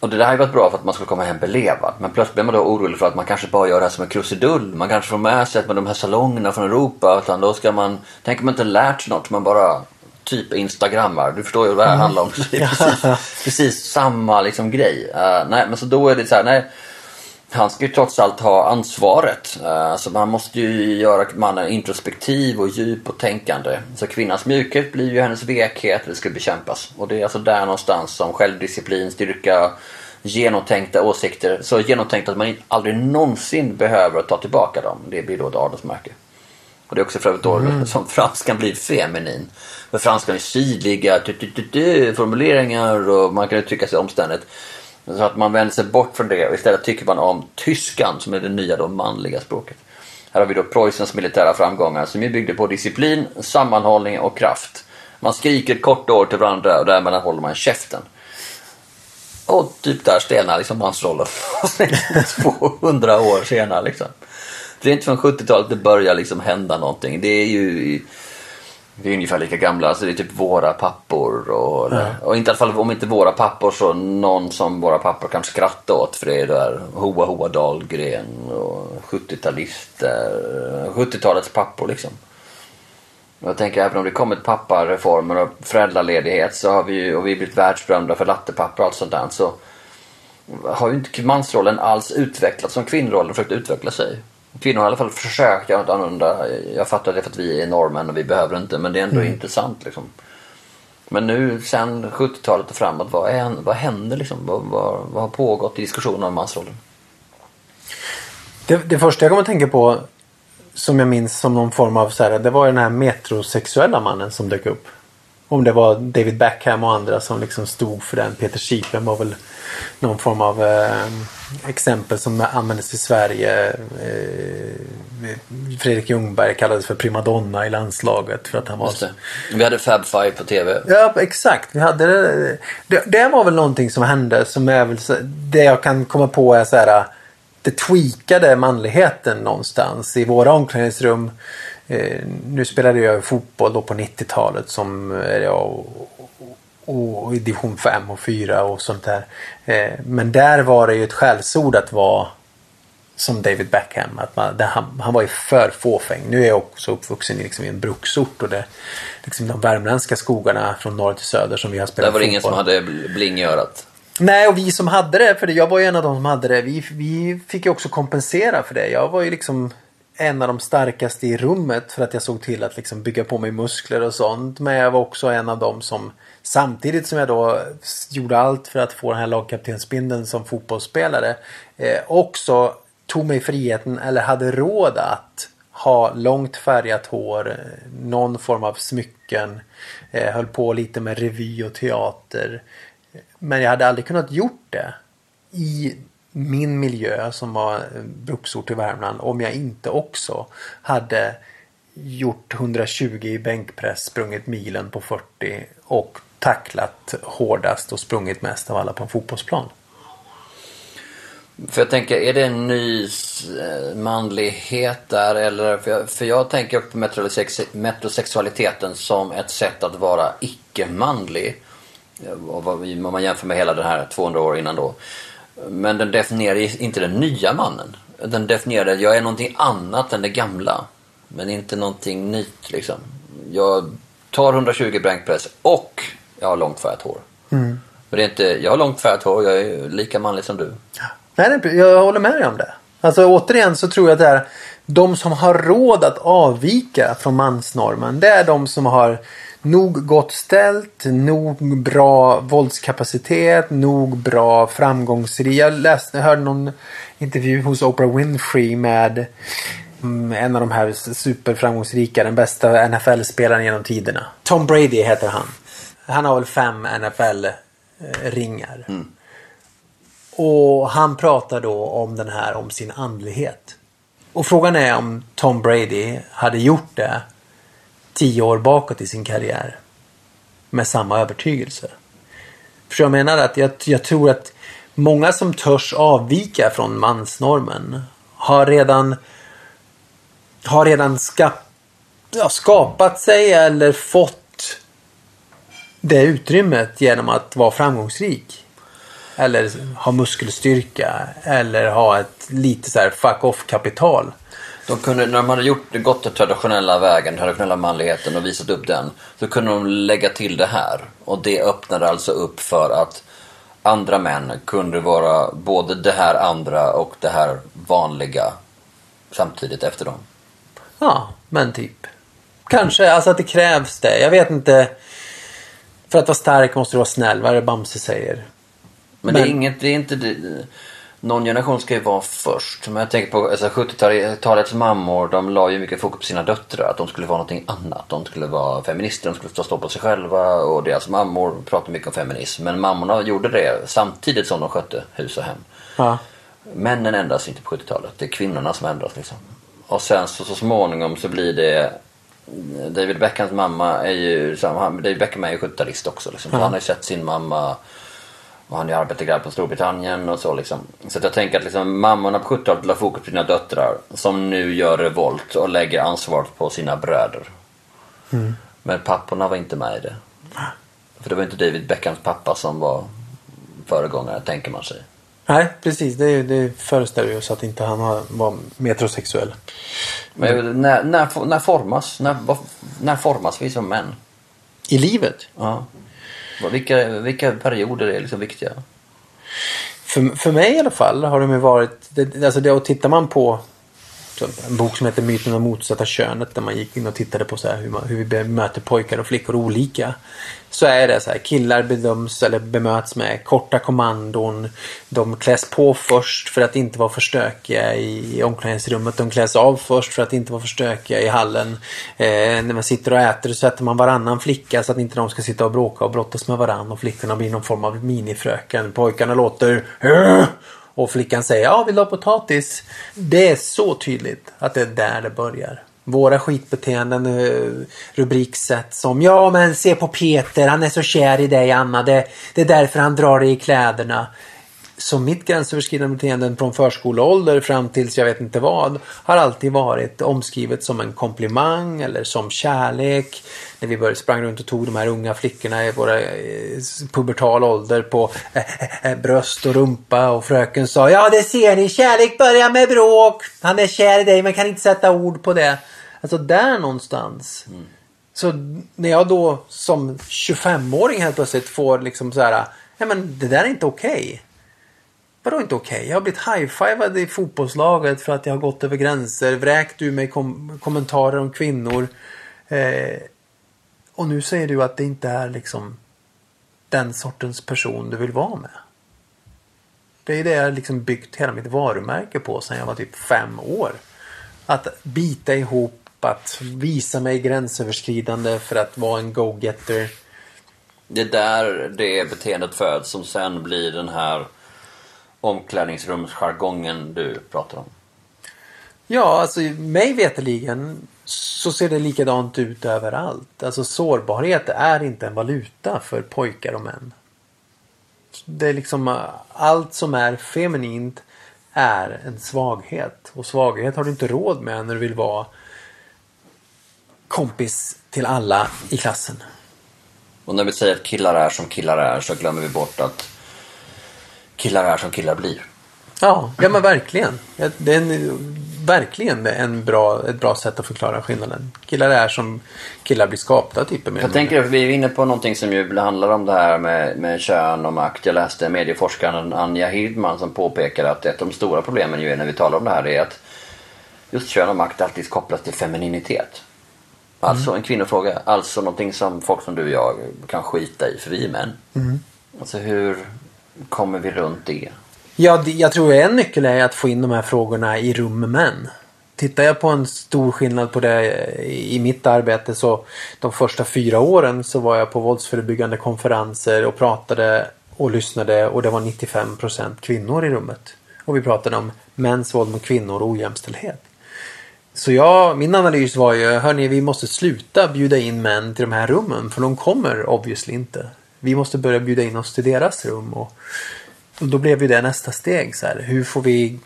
Och det där har ju varit bra för att man ska komma hem belevad. Men plötsligt blir man då orolig för att man kanske bara gör det här som en krusidull. Man kanske får med sig med de här salongerna från Europa. Utan då ska man, tänker man inte lärt sig något, man bara typ instagrammar. Du förstår ju vad det här mm. handlar om. *laughs* Det är precis, precis samma liksom grej. Uh, nej, men så då är det så här, nej han ska ju trots allt ha ansvaret. Alltså man måste ju göra mannen introspektiv och djup och tänkande. Så kvinnans mjukhet blir ju hennes vekhet, det ska bekämpas. Och det är alltså där någonstans som självdisciplin, styrka, genomtänkta åsikter. Så genomtänkt att man aldrig någonsin behöver ta tillbaka dem. Det blir då ett adelsmärke. Och det är också för övrigt då mm. som franskan blir feminin. För franskan är sydliga formuleringar och man kan uttrycka sig omständigt. Så att man vänder sig bort från det och istället tycker man om tyskan som är det nya då manliga språket. Här har vi då Preussens militära framgångar som ju byggde på disciplin, sammanhållning och kraft. Man skriker kort ord till varandra och därmed håller man käften. Och typ där stelnar liksom mansrollen *laughs* 200 år senare. Liksom. Det är inte från 70-talet det börjar liksom hända någonting. Det är ju vi är ungefär lika gamla, alltså det är typ våra pappor. Och, ja. och inte i alla fall om inte våra pappor så någon som våra pappor kan skratta åt. För det är där Hoa Hoa Dahlgren och 70-talister. 70-talets pappor liksom. Jag tänker även om det kommit pappareformer och föräldraledighet så har vi ju, och vi blivit världsberömda för lattepappor och allt sånt där. Så har ju inte mansrollen alls utvecklats som kvinnorollen försökt utveckla sig. Kvinnor har i alla fall försökt göra något annorlunda. Jag fattar det för att vi är norrmän och vi behöver inte men det är ändå mm. intressant liksom. Men nu sen 70-talet och framåt, vad, är, vad händer liksom? Vad, vad, vad har pågått i diskussionen om mansrollen? Det, det, första jag kommer att tänka på som jag minns som någon form av så här, det var den här metrosexuella mannen som dök upp. Om det var David Beckham och andra som liksom stod för den. Peter Sipen var väl någon form av eh, exempel som användes i Sverige. Eh, Fredrik Ljungberg kallades för primadonna i landslaget för att han var... Vi hade Fab Five på TV. Ja, exakt. Vi hade det. det. Det var väl någonting som hände som är väl så, det jag kan komma på är så här. Det tweakade manligheten någonstans i våra omklädningsrum. Eh, nu spelade jag fotboll då på 90-talet som jag och i division 5 och 4 och sånt där. Eh, men där var det ju ett skällsord att vara som David Beckham. Att man, han, han var ju för fåfäng. Nu är jag också uppvuxen i, liksom, i en bruksort och det, liksom de värmländska skogarna från norr till söder som vi har spelat Där var det ingen som hade bling i örat? Nej, och vi som hade det, för jag var ju en av de som hade det, vi, vi fick ju också kompensera för det. Jag var ju liksom en av de starkaste i rummet för att jag såg till att liksom bygga på mig muskler och sånt. Men jag var också en av dem som Samtidigt som jag då gjorde allt för att få den här lagkaptensbindeln som fotbollsspelare. Eh, också tog mig friheten eller hade råd att ha långt färgat hår, någon form av smycken, eh, höll på lite med revy och teater. Men jag hade aldrig kunnat gjort det i min miljö som var eh, bruksort i Värmland om jag inte också hade gjort 120 i bänkpress, sprungit milen på 40 och tacklat hårdast och sprungit mest av alla på en fotbollsplan. För jag tänker, är det en ny eh, manlighet där? Eller, för, jag, för jag tänker på metrosexualiteten som ett sätt att vara icke-manlig. Eh, om man jämför med hela den här 200 år innan då. Men den definierar inte den nya mannen. Den definierar att jag är någonting annat än det gamla. Men inte någonting nytt liksom. Jag tar 120 bränkpress och jag har långt färgat hår. Men det är inte, jag har långt färgat hår, jag är lika manlig som du. Nej, jag håller med dig om det. Alltså återigen så tror jag att det är de som har råd att avvika från mansnormen. Det är de som har nog gott ställt, nog bra våldskapacitet, nog bra framgångsrik. Jag läste, jag hörde någon intervju hos Oprah Winfrey med mm, en av de här superframgångsrika, den bästa NFL-spelaren genom tiderna. Tom Brady heter han. Han har väl fem NFL-ringar. Och han pratar då om den här, om sin andlighet. Och frågan är om Tom Brady hade gjort det tio år bakåt i sin karriär. Med samma övertygelse. För jag menar att jag, jag tror att många som törs avvika från mansnormen har redan har redan ska, ja, skapat sig eller fått det utrymmet genom att vara framgångsrik. Eller ha muskelstyrka. Eller ha ett lite så här fuck off kapital. De kunde, när de hade gjort, gått den traditionella vägen, den traditionella manligheten och visat upp den. Så kunde de lägga till det här. Och det öppnade alltså upp för att andra män kunde vara både det här andra och det här vanliga samtidigt efter dem. Ja, men typ. Kanske, alltså att det krävs det. Jag vet inte. För att vara stark måste du vara snäll. Vad är det Bamse säger? Men, det är Men- inget, det är inte det, någon generation ska ju vara först. Men jag tänker på alltså, 70-talets mammor, de la ju mycket fokus på sina döttrar. Att de skulle vara någonting annat. De skulle vara feminister, de skulle ta stå på sig själva. Och deras mammor pratade mycket om feminism. Men mammorna gjorde det samtidigt som de skötte hus och hem. Ja. Männen ändras inte på 70-talet. Det är kvinnorna som ändras liksom. Och sen så, så småningom så blir det David Beckhams mamma är ju, han- David Beckham är ju 70-talist också liksom. Så han har ju sett sin mamma och han är arbetargrabb på Storbritannien och så liksom. Så jag tänker att liksom mammorna på 70-talet la fokus på sina döttrar som nu gör revolt och lägger ansvaret på sina bröder. Men papporna var inte med i det. För det var inte David Beckhams pappa som var föregångare, tänker man sig. Nej, precis. Det, det föreställer ju oss att inte han var metrosexuell. Men när, när, när formas, när, när formas vi som män? I livet? Ja. Vilka, vilka perioder är liksom viktiga? För, för mig i alla fall har de varit... Det, alltså det, och tittar man på en bok som heter Myten om motsatta könet där man gick in och tittade på så här, hur, man, hur vi bemöter pojkar och flickor olika. Så är det så här, killar bedöms eller bemöts med korta kommandon. De kläs på först för att inte vara för stökiga i, omklädningsrummet. De kläs av först för att inte vara för stökiga i hallen. Eh, när man sitter och äter så sätter man varannan flicka så att inte de ska sitta och bråka och brottas med varann. Och flickorna blir någon form av minifröken. Pojkarna låter och flickan säger ja, vill du ha potatis? Det är så tydligt att det är där det börjar. Våra skitbeteenden eh, rubriksätt som ja men se på Peter, han är så kär i dig Anna. Det, det är därför han drar dig i kläderna. Så mitt gränsöverskridande beteenden från förskoleålder fram tills jag vet inte vad har alltid varit omskrivet som en komplimang eller som kärlek. När vi började sprang runt och tog de här unga flickorna i våra eh, pubertal ålder på eh, eh, bröst och rumpa och fröken sa ja det ser ni, kärlek börjar med bråk. Han är kär i dig men kan inte sätta ord på det. Alltså där någonstans. Så när jag då som 25-åring helt plötsligt får liksom så här, ja men det där är inte okej. Vadå inte okej? Jag har blivit high-fivad i fotbollslaget för att jag har gått över gränser, vräkt ur mig kom- kommentarer om kvinnor. Eh, och nu säger du att det inte är liksom den sortens person du vill vara med. Det är det jag liksom byggt hela mitt varumärke på sedan jag var typ fem år. Att bita ihop, att visa mig gränsöverskridande för att vara en go-getter. Det är där det beteendet föds som sen blir den här omklädningsrumsjargongen du pratar om. Ja, alltså mig veterligen så ser det likadant ut överallt. Alltså sårbarhet är inte en valuta för pojkar och män. Det är liksom äh, allt som är feminint är en svaghet. Och svaghet har du inte råd med när du vill vara kompis till alla i klassen. Och när vi säger att killar är som killar är så glömmer vi bort att killar är som killar blir. Ja, ja men verkligen. Det är en verkligen en bra, ett bra sätt att förklara skillnaden. Killar är som killar blir skapta typ. Jag tänker att vi är inne på någonting som ju handlar om det här med, med kön och makt. Jag läste medieforskaren Anja Hildman som påpekar att ett av de stora problemen ju är när vi talar om det här är att just kön och makt alltid kopplas till femininitet. Alltså en kvinnofråga. Alltså någonting som folk som du och jag kan skita i för vi är män. Alltså hur kommer vi runt det? Ja, jag tror en nyckel är att få in de här frågorna i rum med män. Tittar jag på en stor skillnad på det i mitt arbete så de första fyra åren så var jag på våldsförebyggande konferenser och pratade och lyssnade och det var 95 procent kvinnor i rummet. Och vi pratade om mäns våld mot kvinnor och ojämställdhet. Så jag, min analys var ju, hörni, vi måste sluta bjuda in män till de här rummen för de kommer obviously inte. Vi måste börja bjuda in oss till deras rum och, och då blev ju det nästa steg. Så här, hur får vi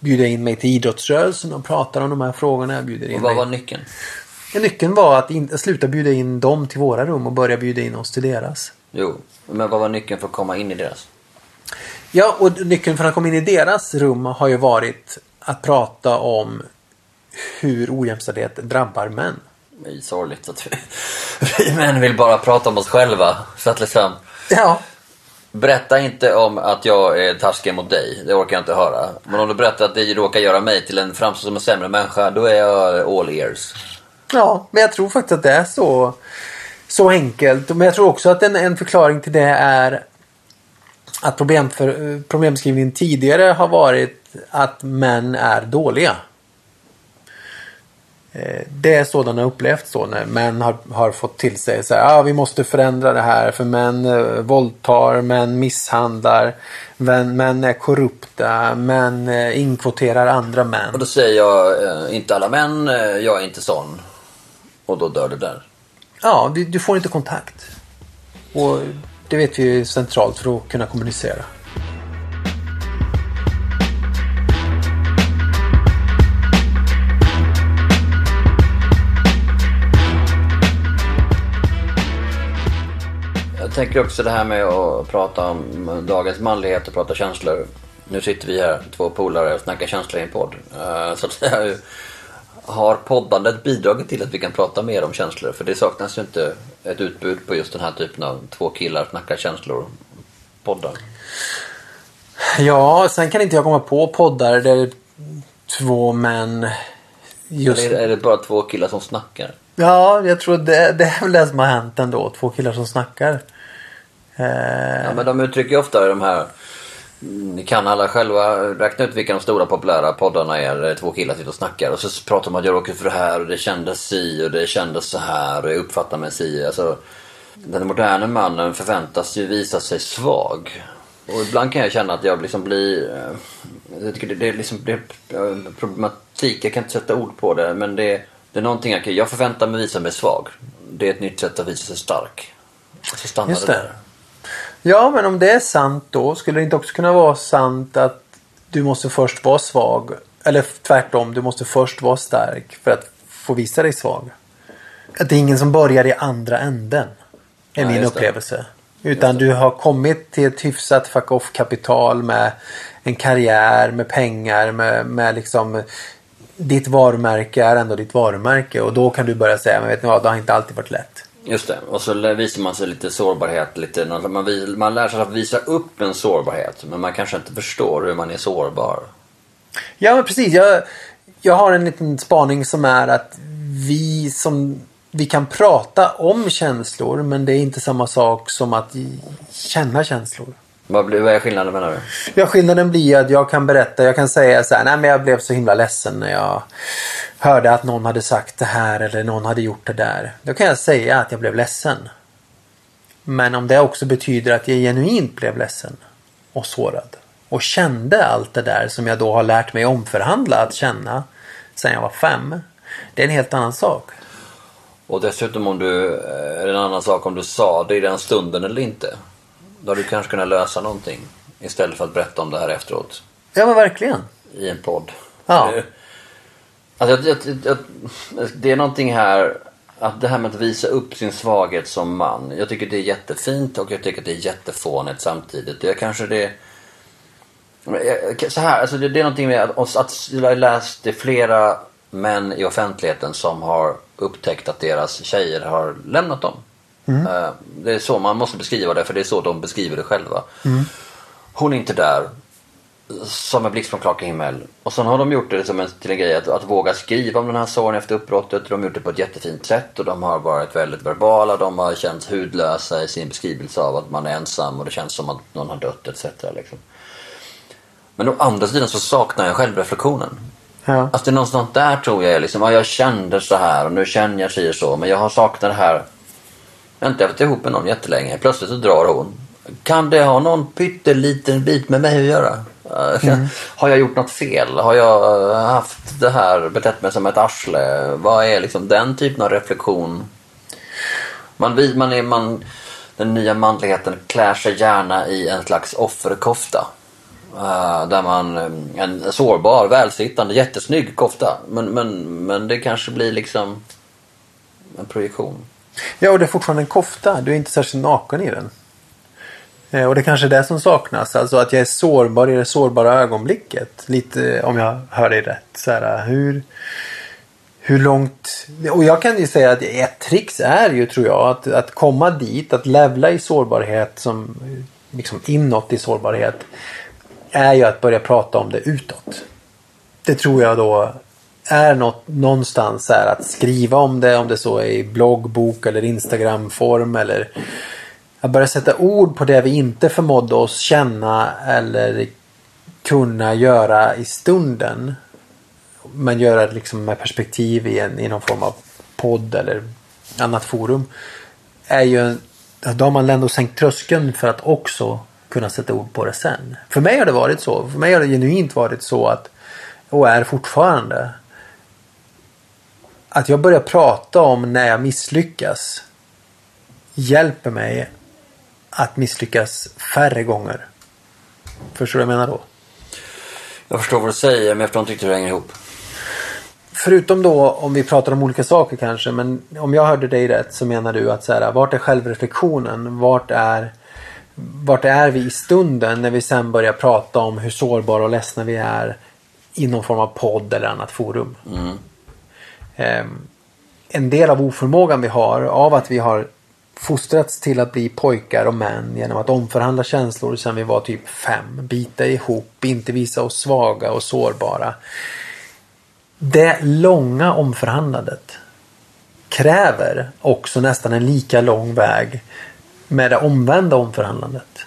bjuda in mig till idrottsrörelsen och prata om de här frågorna? Jag bjuder in Och vad mig. var nyckeln? Ja, Nyckeln var att in, sluta bjuda in dem till våra rum och börja bjuda in oss till deras. Jo, men vad var nyckeln för att komma in i deras? Ja, och nyckeln för att komma in i deras rum har ju varit att prata om hur ojämställdhet drabbar män. Det är sorgligt att vi, vi män vill bara prata om oss själva. Så att liksom, Ja, berätta inte om att jag är taskig mot dig. Det orkar jag inte höra. Men om du berättar att det råkar göra mig till en framstå som en sämre människa, då är jag all ears. Ja, men jag tror faktiskt att det är så, så enkelt. Men jag tror också att en, en förklaring till det är att problem för, problembeskrivningen tidigare har varit att män är dåliga. Eh, Det är sådana upplevt så när män har, har fått till sig så här, ah, vi måste förändra det här för män eh, våldtar, män misshandlar, män, män är korrupta, män eh, inkvoterar andra män. Och då säger jag, eh, inte alla män, eh, jag är inte sån. Och då dör det där. Ja, du, du får inte kontakt. Och det vet vi ju är centralt för att kunna kommunicera. Tänker också det här med att prata om dagens manlighet och prata känslor. Nu sitter vi här, två polare, och snackar känslor i en podd. Eh, Så att det här har poddandet bidragit till att vi kan prata mer om känslor? För det saknas ju inte ett utbud på just den här typen av två killar snackar känslor poddar. Ja, sen kan inte jag komma på poddar där två män just... Eller är det bara två killar som snackar? Ja, jag tror det, det är väl det som har hänt ändå. Två killar som snackar. Eh, Ja, men de uttrycker ju ofta de här ni kan alla själva räkna ut vilka de stora populära poddarna är. där Två killar sitter och snackar och så pratar man om att jag råkade för det här och det kändes si och det kändes så här och jag uppfattar mig si. Alltså, den moderna mannen förväntas ju visa sig svag. Och ibland kan jag känna att jag liksom blir... Eh, jag tycker det, det är liksom det är problematik, jag kan inte sätta ord på det men det, det är någonting jag. Jag förväntar mig visa mig svag. Det är ett nytt sätt att visa sig stark. Så stannar Just det där. Ja, men om det är sant då skulle det inte också kunna vara sant att du måste först vara svag. Eller tvärtom, du måste först vara stark för att få visa dig svag. Att det är ingen som börjar i andra änden. Är Nej, min upplevelse. Utan du har kommit till ett hyfsat fuck off kapital med en karriär, med pengar, med, med liksom ditt varumärke är ändå ditt varumärke och då kan du börja säga, men vet ni vad, det har inte alltid varit lätt. Just det, och så visar man sig lite sårbarhet. Lite, man, man lär sig att visa upp en sårbarhet men man kanske inte förstår hur man är sårbar. Ja, men precis. Jag, jag har en liten spaning som är att vi som vi kan prata om känslor men det är inte samma sak som att känna känslor. Vad, blir, vad är skillnaden menar du? Ja, skillnaden blir att jag kan berätta, jag kan säga så här, nej men jag blev så himla ledsen när jag hörde att någon hade sagt det här eller någon hade gjort det där. Då kan jag säga att jag blev ledsen. Men om det också betyder att jag genuint blev ledsen och sårad och kände allt det där som jag då har lärt mig omförhandla att känna sen jag var fem. Det är en helt annan sak. Och dessutom om du, eh, är det en annan sak om du sa det i den stunden eller inte. Då hade du kanske kunnat lösa någonting istället för att berätta om det här efteråt Ja men verkligen. i en podd. Ja. Det- Alltså, jag, jag, jag, det är någonting här, att det här med att visa upp sin svaghet som man. Jag tycker det är jättefint och jag tycker det är jättefånigt samtidigt. Jag kanske det... Så här, alltså det, det är någonting med att, att jag har läst det flera män i offentligheten som har upptäckt att deras tjejer har lämnat dem. Mm. Det är så man måste beskriva det för det är så de beskriver det själva. Mm. Hon är inte där. Som en blixt från klar himmel. Och sen har de gjort det som en, till en grej att, att våga skriva om den här sorgen efter uppbrottet. De har gjort det på ett jättefint sätt och de har varit väldigt verbala. De har känts hudlösa i sin beskrivelse av att man är ensam och det känns som att någon har dött etc. Liksom. Men å andra sidan så saknar jag självreflektionen. Ja. Alltså det är någonstans där tror jag liksom, ja, jag kände så här och nu känner jag sig så. Men jag har saknat det här. Jag har inte haft ihop med någon jättelänge. Plötsligt så drar hon. Kan det ha någon pytteliten bit med mig att göra? Mm. *laughs* Har jag gjort något fel? Har jag haft det här, betett mig som ett arsle? Vad är liksom den typen av reflektion? Man, man är, man, den nya manligheten klär sig gärna i en slags offerkofta. Uh, där man, en sårbar, välsittande, jättesnygg kofta. Men, men, men det kanske blir liksom en projektion. Ja, och det är fortfarande en kofta. Du är inte särskilt naken i den. Eh, och det är kanske är det som saknas. Alltså att jag är sårbar i det sårbara ögonblicket. Lite eh, om jag hör dig rätt. Så här, eh, hur, hur långt... Och jag kan ju säga att ett trix är ju tror jag att, att komma dit. Att levla i sårbarhet som liksom inåt i sårbarhet. Är ju att börja prata om det utåt. Det tror jag då är något någonstans här att skriva om det. Om det så är i bloggbok eller Instagramform eller att börja sätta ord på det vi inte förmådde oss känna eller kunna göra i stunden. Men göra det liksom med perspektiv i, en, i någon form av podd eller annat forum. Är ju, då har man ändå sänkt tröskeln för att också kunna sätta ord på det sen. För mig har det varit så. För mig har det genuint varit så att och är fortfarande att jag börjar prata om när jag misslyckas hjälper mig att misslyckas färre gånger. Förstår du vad jag menar då? Jag förstår vad du säger men jag förstår inte riktigt hur det hänger ihop. Förutom då om vi pratar om olika saker kanske men om jag hörde dig rätt så menar du att så här, vart är självreflektionen? Vart är, vart är vi i stunden när vi sen börjar prata om hur sårbara och ledsna vi är i någon form av podd eller annat forum? Mm. Ehm, en del av oförmågan vi har av att vi har fostrats till att bli pojkar och män genom att omförhandla känslor sedan vi var typ fem. Bita ihop, inte visa oss svaga och sårbara. Det långa omförhandlandet kräver också nästan en lika lång väg med det omvända omförhandlandet.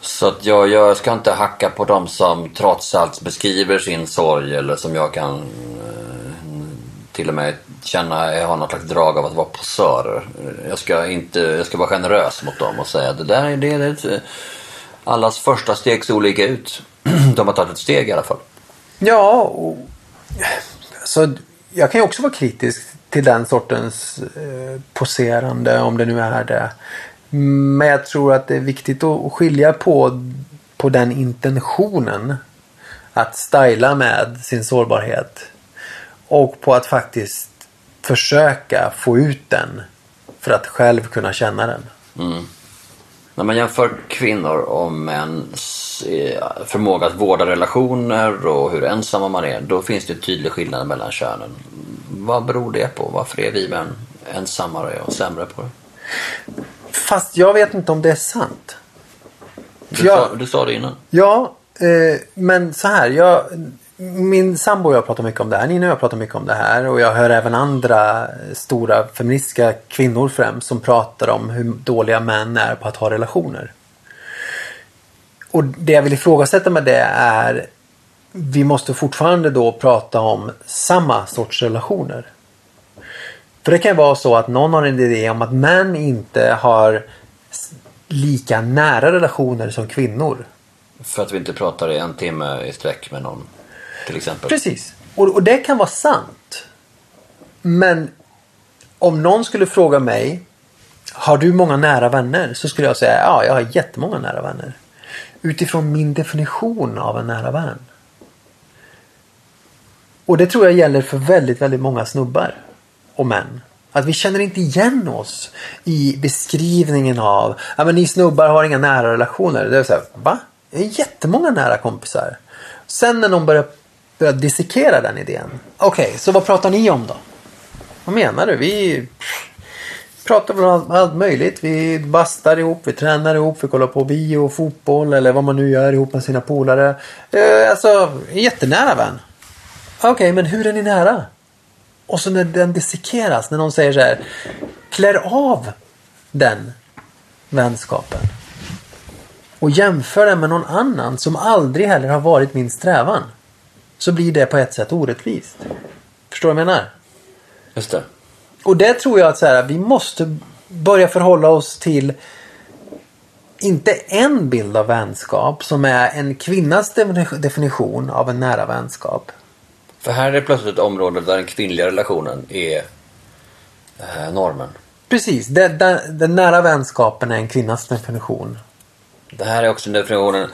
Så att jag, jag ska inte hacka på dem som trots allt beskriver sin sorg eller som jag kan eh, till och med känna, jag har något slags drag av att vara posörer. Jag ska, inte, jag ska vara generös mot dem och säga att det där är det. det allas första steg ser olika ut. *clears throat* De har tagit ett steg i alla fall. Ja, och, så jag kan ju också vara kritisk till den sortens eh, poserande om det nu är det. Men jag tror att det är viktigt att skilja på, på den intentionen. Att styla med sin sårbarhet och på att faktiskt försöka få ut den för att själv kunna känna den. Mm. När man jämför kvinnor och mäns eh, förmåga att vårda relationer och hur ensamma man är, då finns det en tydlig skillnad mellan könen. Vad beror det på? Varför är vi män ensammare och sämre på det? Fast jag vet inte om det är sant. Du, jag, sa, du sa det innan. Ja, eh, men så här. Jag, min sambo och jag pratar mycket om det här. Nina och jag pratar mycket om det här. Och jag hör även andra stora feministiska kvinnor främst som pratar om hur dåliga män är på att ha relationer. Och det jag vill ifrågasätta med det är vi måste fortfarande då prata om samma sorts relationer. För det kan vara så att någon har en idé om att män inte har lika nära relationer som kvinnor. För att vi inte pratar i en timme i sträck med någon till exempel. Precis. Och, och det kan vara sant. Men om någon skulle fråga mig Har du många nära vänner? Så skulle jag säga ja, jag har jättemånga nära vänner. Utifrån min definition av en nära vän. Och det tror jag gäller för väldigt, väldigt många snubbar och män. Att vi känner inte igen oss i beskrivningen av att ni snubbar har inga nära relationer. Det är så här, va? Jag har jättemånga nära kompisar. Sen när någon börjar, börja dissekera den idén. Okej, så vad pratar ni om då? Vad menar du? Vi pratar om allt möjligt. Vi bastar ihop, vi tränar ihop, vi kollar på bio och fotboll eller vad man nu gör ihop med sina polare. Eh, alltså, jättenära vän. Okej, men hur är ni nära? Och så när den dissekeras, när någon säger så här. Klär av den vänskapen. Och jämför den med någon annan som aldrig heller har varit min strävan. Så blir det på ett sätt orättvist. Förstår du vad jag menar? Just det. Och det tror jag att så här, vi måste börja förhålla oss till inte en bild av vänskap som är en kvinnas defini- definition av en nära vänskap. För här är plötsligt ett område där den kvinnliga relationen är eh, normen. Precis, den nära vänskapen är en kvinnas definition. Det här är också definitionen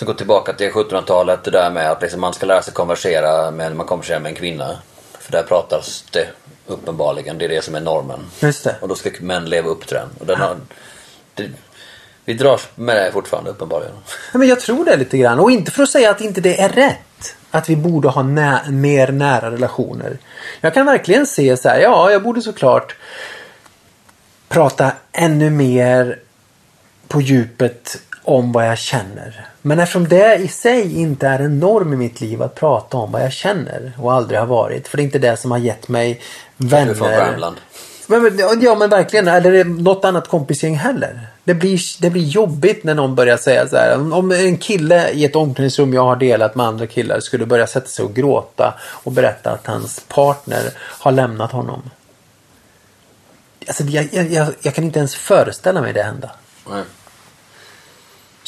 som går tillbaka till 1700-talet. Det där med att liksom man ska lära sig konversera med, man konverserar med en kvinna. För där pratas det uppenbarligen. Det är det som är normen. Just det. Och då ska män leva upp till den. Och den har, det, vi dras med det fortfarande uppenbarligen. Ja, men jag tror det lite grann. Och inte för att säga att inte det är rätt. Att vi borde ha nä mer nära relationer. Jag kan verkligen se så här, ja, jag borde såklart prata ännu mer på djupet om vad jag känner. Men eftersom det i sig inte är en norm i mitt liv att prata om vad jag känner och aldrig har varit. För det är inte det som har gett mig från vänner. Värmland. Men, ja men verkligen. Eller något annat kompisgäng heller. Det blir, det blir jobbigt när någon börjar säga så här. Om- en kille i ett omklädningsrum jag har delat med andra killar skulle börja sätta sig och gråta och berätta att hans partner har lämnat honom. Alltså, jag, jag, jag, jag kan inte ens föreställa mig det hända. Nej.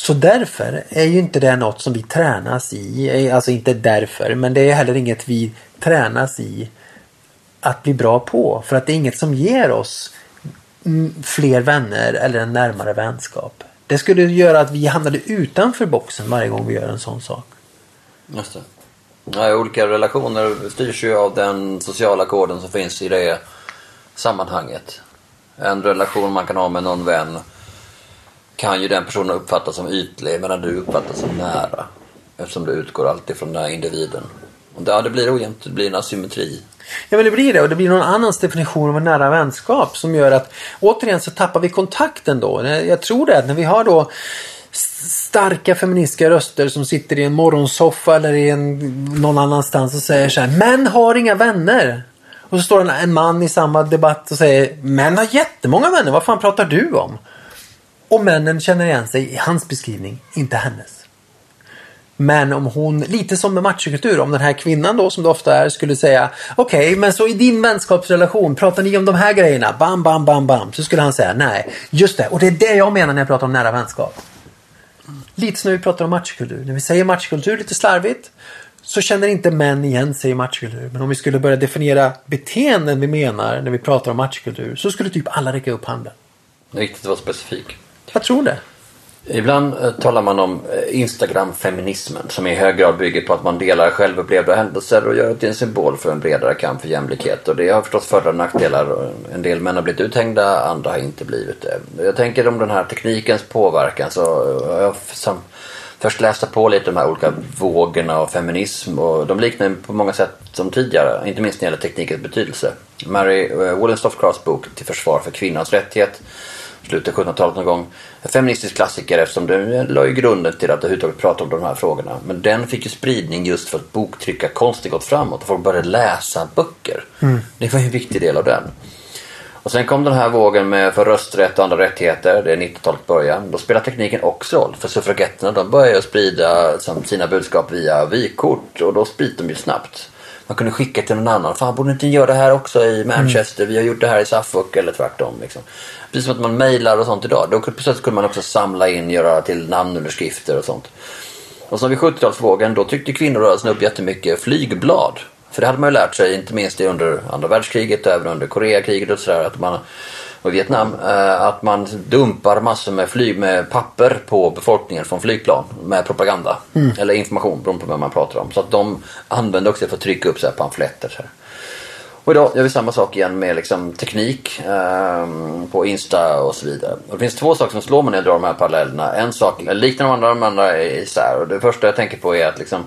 Så därför är ju inte det något som vi tränas i. Eh, alltså inte därför, men det är heller inget vi tränas i att bli bra på. För att det är inget som ger oss fler vänner eller en närmare vänskap. Det skulle göra att vi hamnade utanför boxen varje gång vi gör en sån sak. Just det. Ja, olika relationer styrs ju av den sociala koden som finns i det sammanhanget. En relation man kan ha med någon vän kan ju den personen uppfattas som ytlig medan du uppfattas som nära. Eftersom du utgår alltid från den här individen. Och ja, det blir ojämnt, det blir en asymmetri. Ja men det blir det och det blir någon annans definition av en nära vänskap som gör att återigen så tappar vi kontakten då. Jag tror det att när vi har då starka feministiska röster som sitter i en morgonsoffa eller i en, någon annanstans och säger så här Män har inga vänner. Och så står en, en man i samma debatt och säger Män har jättemånga vänner, vad fan pratar du om? Och männen känner igen sig i hans beskrivning, inte hennes. Men om hon, lite som med machokultur, om den här kvinnan då som det ofta är skulle säga Okej, men så i din vänskapsrelation pratar ni om de här grejerna? Bam, bam, bam, bam. Så skulle han säga nej. Just det, och det är det jag menar när jag pratar om nära vänskap. Lite som när vi pratar om machokultur. När vi säger machokultur lite slarvigt så känner inte män igen sig i machokultur. Men om vi skulle börja definiera beteenden vi menar när vi pratar om machokultur så skulle typ alla räcka upp handen. Det är viktigt att vara specifik. Jag tror det. Ibland eh, talar man om eh, Instagram-feminismen som i hög grad bygger på att man delar självupplevda händelser och gör det till en symbol för en bredare kamp för jämlikhet. Och det har förstås för och nackdelar. En del män har blivit uthängda, andra har inte blivit det. Jag tänker om den här teknikens påverkan så har jag som först läste på lite de här olika vågorna av feminism och de liknar på många sätt som tidigare, inte minst när det gäller teknikens betydelse. Mary Wollstonecrafts bok Till försvar för kvinnans rättighet slutet av 1700-talet någon gång. En feministisk klassiker eftersom den la ju grunden till att överhuvudtaget prata om de här frågorna. Men den fick ju spridning just för att boktryckarkonsten gått framåt och folk började läsa böcker. Det var ju en viktig del av den. Och sen kom den här vågen med för rösträtt och andra rättigheter. Det är 90-talets början. Då spelar tekniken också roll. För suffragetterna de började sprida sina budskap via vykort och då sprids de ju snabbt. Man kunde skicka till någon annan. Fan, borde inte ni göra det här också i Manchester? Vi har gjort det här i Suffolk eller tvärtom. Liksom. Precis som att man mejlar och sånt idag. Då kunde- man också samla in, göra till namnunderskrifter och sånt. Och så vid 70-talsvågen då tyckte kvinnorörelsen upp jättemycket flygblad. För det hade man ju lärt sig, inte minst under andra världskriget och även under Koreakriget och sådär. Att man, och Vietnam, eh, att man dumpar massor med flyg med papper på befolkningen från flygplan med propaganda. Eller information beroende på vad man pratar om. Så att de använde också för att trycka upp så här pamfletter. Så här. Och idag gör vi samma sak igen med liksom teknik ehm, på Insta och så vidare. Och det finns två saker som slår mig när jag drar de här parallellerna. En sak liknar de andra, de andra är isär. Och det första jag tänker på är att liksom,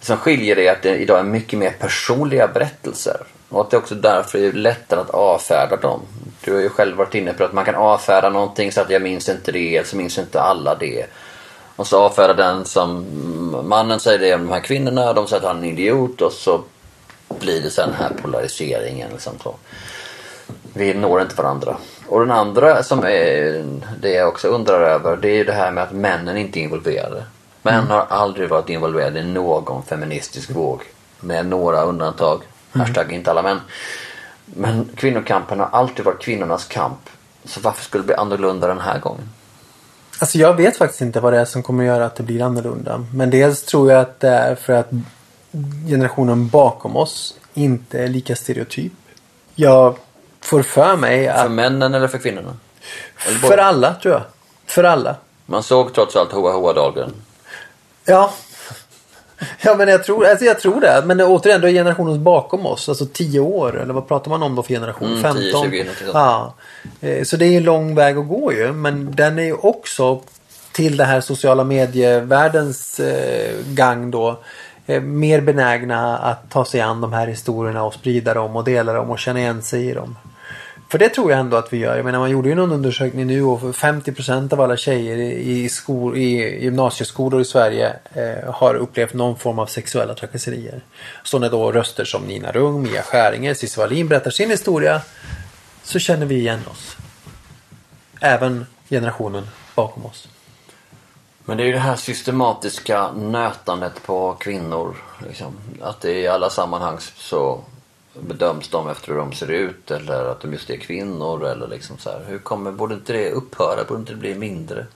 det som skiljer är att det idag är mycket mer personliga berättelser. Och att det är också därför är lättare att avfärda dem. Du har ju själv varit inne på att man kan avfärda någonting så att jag minns inte det, så minns inte alla det. Och så avfärdar den som mannen säger det om de här kvinnorna, de säger att han är en idiot och så blir det sen den här polariseringen. Liksom så. Vi når inte varandra. Och den andra som är det jag också undrar över det är ju det här med att männen inte är involverade. Män Mm. har aldrig varit involverade i någon feministisk våg. Med några undantag. Mm. Hashtag inte alla män. Men kvinnokampen har alltid varit kvinnornas kamp. Så varför skulle det bli annorlunda den här gången? Alltså jag vet faktiskt inte vad det är som kommer göra att det blir annorlunda. Men dels tror jag att det är för att generationen bakom oss inte är lika stereotyp. Jag får för mig För att... männen eller för kvinnorna? Eller För alla tror jag. För alla. Man såg trots allt Hoa Hoa Dahlgren. Ja. Ja men jag tror, alltså jag tror det. Men återigen, då är generationen bakom oss. Alltså 10 år. Eller vad pratar man om då för generation? Mm, 15? 10, 20, något sånt. Ja. Eh, Så det är en lång väg att gå ju. Men den är ju också till det här sociala medievärldens eh, gang då. Eh, mer benägna att ta sig an de här historierna och sprida dem och dela dem och känna igen sig i dem. För det tror jag ändå att vi gör. Jag menar man gjorde ju någon undersökning nu och 50% av alla tjejer i, skol, i gymnasieskolor i Sverige eh, har upplevt någon form av sexuella trakasserier. Så när då röster som Nina Rung, Mia Skäringer, Cissi Wallin berättar sin historia så känner vi igen oss. Även generationen bakom oss. Men det är ju det här systematiska nötandet på kvinnor. Liksom. Att det i alla sammanhang så bedöms de efter hur de ser ut eller att de just är kvinnor eller liksom så här. Hur kommer, borde inte det upphöra? Borde inte det bli mindre?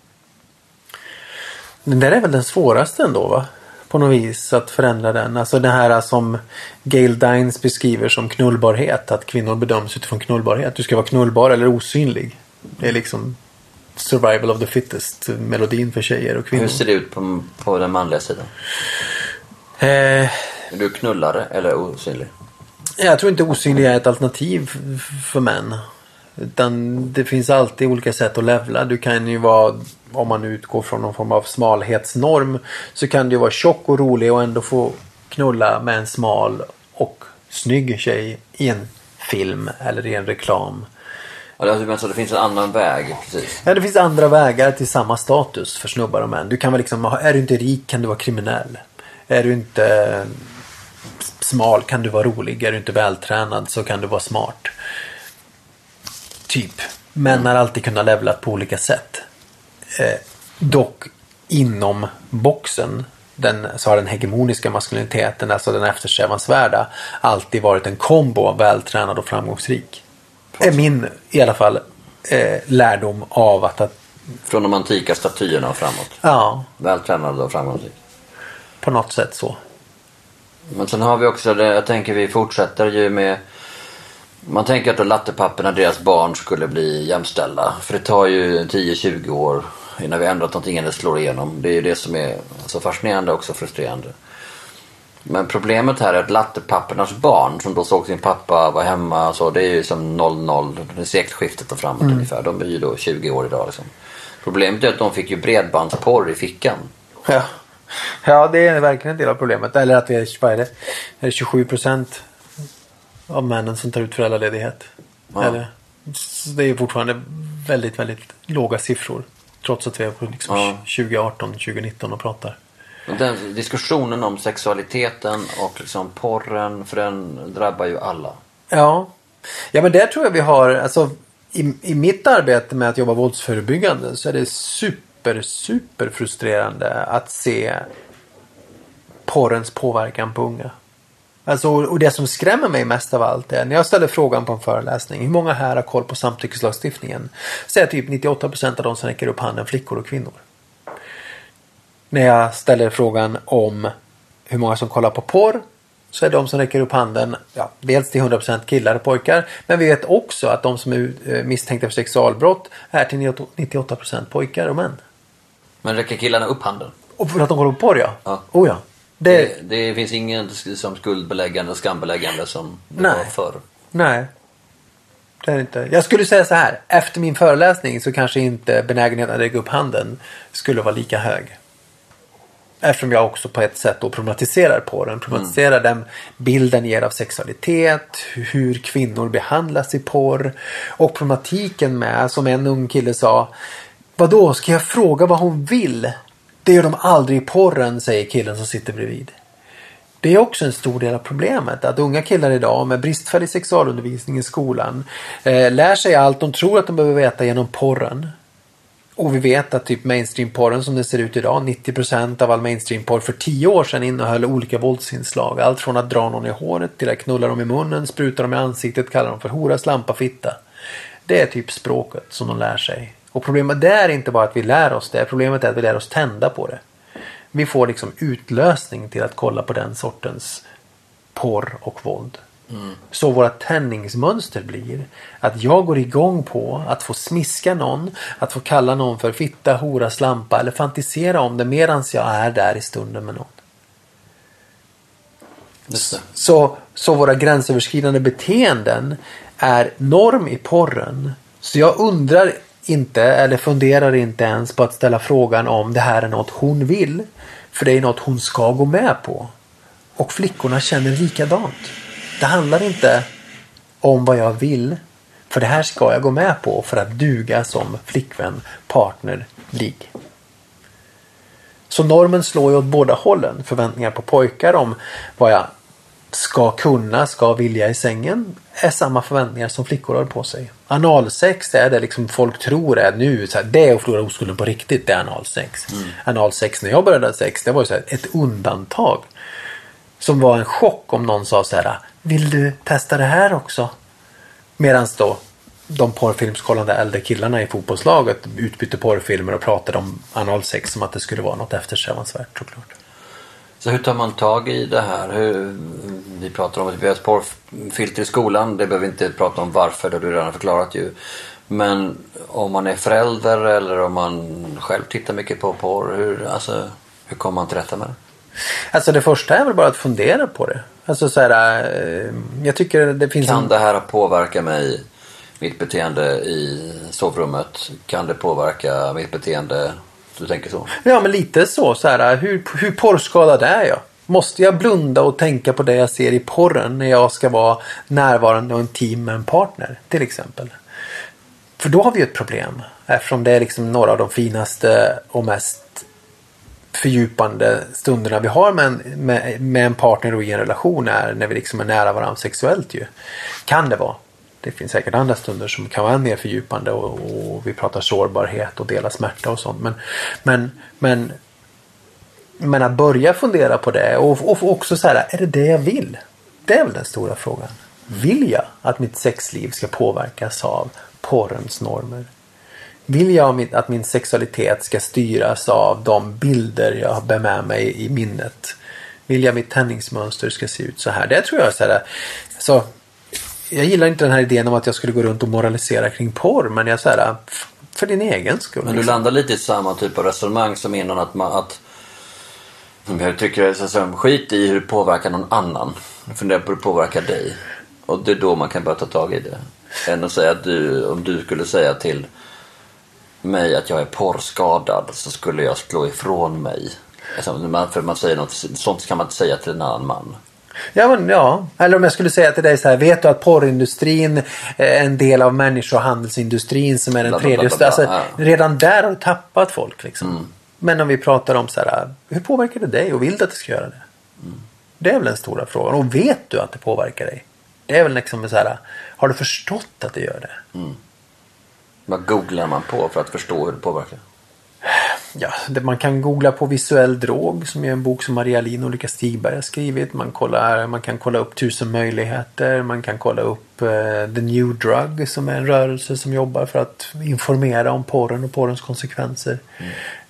Den där är väl den svåraste ändå va? På något vis att förändra den. Alltså det här som Gail Dines beskriver som knullbarhet. Att kvinnor bedöms utifrån knullbarhet. Du ska vara knullbar eller osynlig. Det är liksom survival of the fittest melodin för tjejer och kvinnor. Hur ser det ut på, på den manliga sidan? Eh, Är du knullare eller osynlig? jag tror inte osynlig är ett alternativ för män. Utan det finns alltid olika sätt att levla. Du kan ju vara, om man utgår från någon form av smalhetsnorm, så kan du vara tjock och rolig och ändå få knulla med en smal och snygg tjej i en film eller i en reklam. Det, alltså, det finns en annan väg. Precis. Ja, det finns andra vägar till samma status för snubbar och män. Du kan väl liksom, är du inte rik kan du vara kriminell. Är du inte eh, smal kan du vara rolig. Är du inte vältränad så kan du vara smart. Typ. Män har alltid kunnat levla på olika sätt. Eh, dock inom boxen den, så har den hegemoniska maskuliniteten, alltså den eftersträvansvärda, alltid varit en kombo av vältränad och framgångsrik. Är min, i alla fall, eh, lärdom av att, att Från de antika statyerna och framåt. ja, Vältränad och framgångsrik. på något sätt så. Men sen har vi också det, jag tänker vi fortsätter ju med man tänker att då lattepapporna, deras barn skulle bli jämställda. För det tar ju 10-20 år innan vi ändrat någonting eller slår igenom. Det är ju det som är så fascinerande och också frustrerande. Men problemet här är att lattepappornas barn som då såg sin pappa vara hemma så det är ju som 00, det är sekelskiftet och framåt ungefär. De är ju då 20 år idag liksom. Problemet är att de fick ju bredbandsporr i fickan. Ja. ja, det är verkligen en del av problemet. Eller att vi är, vad är det? Är det 27 procent av männen som tar ut föräldraledighet? Ja. Eller? Så det är fortfarande väldigt, väldigt låga siffror. Trots att vi är på liksom Ja. 2018, 2019 och pratar. Den diskussionen om sexualiteten och liksom porren, för den drabbar ju alla. Ja. Ja men där tror jag vi har, alltså i, i mitt arbete med att jobba våldsförebyggande så är det super, super frustrerande att se porrens påverkan på unga. Alltså, och det som skrämmer mig mest av allt är när jag ställer frågan på en föreläsning. Hur många här har koll på samtyckeslagstiftningen? Säger typ 98% av de som räcker upp handen flickor och kvinnor. När jag ställer frågan om hur många som kollar på porr så är de som räcker upp handen ja, dels till 100% killar och pojkar. Men vi vet också att de som är eh, misstänkta för sexualbrott är till 98% pojkar och män. Men räcker killarna upp handen? Och för att de kollar på porr ja. Ja. Oh ja. Det, Det, det finns ingen som skuldbeläggande och skambeläggande som det Nej. var förr. Nej. Det är inte. Jag skulle säga så här. Efter min föreläsning så kanske inte benägenheten att räcka upp handen skulle vara lika hög. Eftersom jag också på ett sätt då problematiserar på den. Problematiserar den bilden ger av sexualitet. Hur kvinnor behandlas i porr. Och problematiken med, som en ung kille sa. Vadå, ska jag fråga vad hon vill? Det gör de aldrig i porren, säger killen som sitter bredvid. Det är också en stor del av problemet. Att unga killar idag med bristfällig sexualundervisning i skolan eh, lär sig allt de tror att de behöver veta genom porren. Och vi vet att typ mainstreamporren som det ser ut idag, 90% av all mainstreamporr för 10 år sedan innehöll olika våldsinslag. Allt från att dra någon i håret till att knulla dem i munnen, spruta dem i ansiktet, kalla dem för hora, slampa, fitta. Det är typ språket som de lär sig. Och problemet där är inte bara att vi lär oss det, problemet är att vi lär oss tända på det. Vi får liksom utlösning till att kolla på den sortens porr och våld. Så våra tändningsmönster blir att jag går igång på att få smiska någon, att få kalla någon för fitta, hora, slampa eller fantisera om det medans jag är där i stunden med någon. Så, så våra gränsöverskridande beteenden är norm i porren. Så jag undrar inte eller funderar inte ens på att ställa frågan om det här är något hon vill. För det är något hon ska gå med på. Och flickorna känner likadant. Det handlar inte om vad jag vill. För det här ska jag gå med på för att duga som flickvän, partner, ligg. Så normen slår ju åt båda hållen. Förväntningar på pojkar om vad jag ska kunna, ska vilja i sängen är samma förväntningar som flickor har på sig. Analsex är det liksom folk tror är nu, så här, det är att förlora oskulden på riktigt, det är analsex. Analsex när jag började sex, det var ju så här, ett undantag. Som var en chock om någon sa så här, vill du testa det här också? Medan då de porrfilmskollande äldre killarna i fotbollslaget utbytte porrfilmer och pratade om analsex som att det skulle vara något eftersträvansvärt såklart. Så hur tar man tag i det här? Hur, vi pratar om att vi har ett porrfilter i skolan. Det behöver vi inte prata om varför, det har du redan förklarat ju. Men om man är förälder eller om man själv tittar mycket på porr. Hur, alltså, hur kommer man till rätta med det? Alltså det första är väl bara att fundera på det. Alltså så här, eh, jag tycker det finns Kan en... det här påverka mig, mitt beteende i sovrummet? Kan det påverka mitt beteende? Du tänker så? Ja men lite så. så här, hur, hur porrskadad är jag? Måste jag blunda och tänka på det jag ser i porren när jag ska vara närvarande och intim med en partner till exempel? För då har vi ju ett problem. Eftersom det är liksom några av de finaste och mest fördjupande stunderna vi har med en, med, med en partner och i en relation är när vi liksom är nära varandra sexuellt ju. Kan det vara. Det finns säkert andra stunder som kan vara mer fördjupande och, och vi pratar sårbarhet och dela smärta och sånt. Men, men, men, men att börja fundera på det och, och också så här, är det det jag vill? Det är väl den stora frågan. Vill jag att mitt sexliv ska påverkas av porrens normer? Vill jag att min sexualitet ska styras av de bilder jag bär med mig i minnet? Vill jag mitt tändningsmönster ska se ut så här? Det tror jag så här. Så, jag gillar inte den här idén om att jag skulle gå runt och moralisera kring porr. Men jag så här, för din egen skull. Men du liksom. landar lite i samma typ av resonemang som innan att man att jag tycker så som skit i hur det påverkar någon annan. Fundera på hur det påverkar dig. Och det är då man kan börja ta tag i det. Än att säga att du, om du skulle säga till mig att jag är porrskadad så skulle jag slå ifrån mig. Alltså, för man säger något, sånt kan man inte säga till en annan man. Ja, men, ja. Eller om jag skulle säga till dig så här. Vet du att porrindustrin är en del av människohandelsindustrin som är den tredje största. Ja. Alltså, redan där har du tappat folk. Liksom. Men om vi pratar om så här. Hur påverkar det dig och vill du att det ska göra det? Det är väl den stora frågan. Och vet du att det påverkar dig? Det är väl liksom så här. Har du förstått att det gör det? Vad googlar man på för att förstå hur det påverkar? Ja, man kan googla på visuell drog som är en bok som Maria Lin och Ulrika Stigberg har skrivit. Man, kollar, man kan kolla upp tusen möjligheter. Man kan kolla upp eh, The New Drug som är en rörelse som jobbar för att informera om porren och porrens konsekvenser.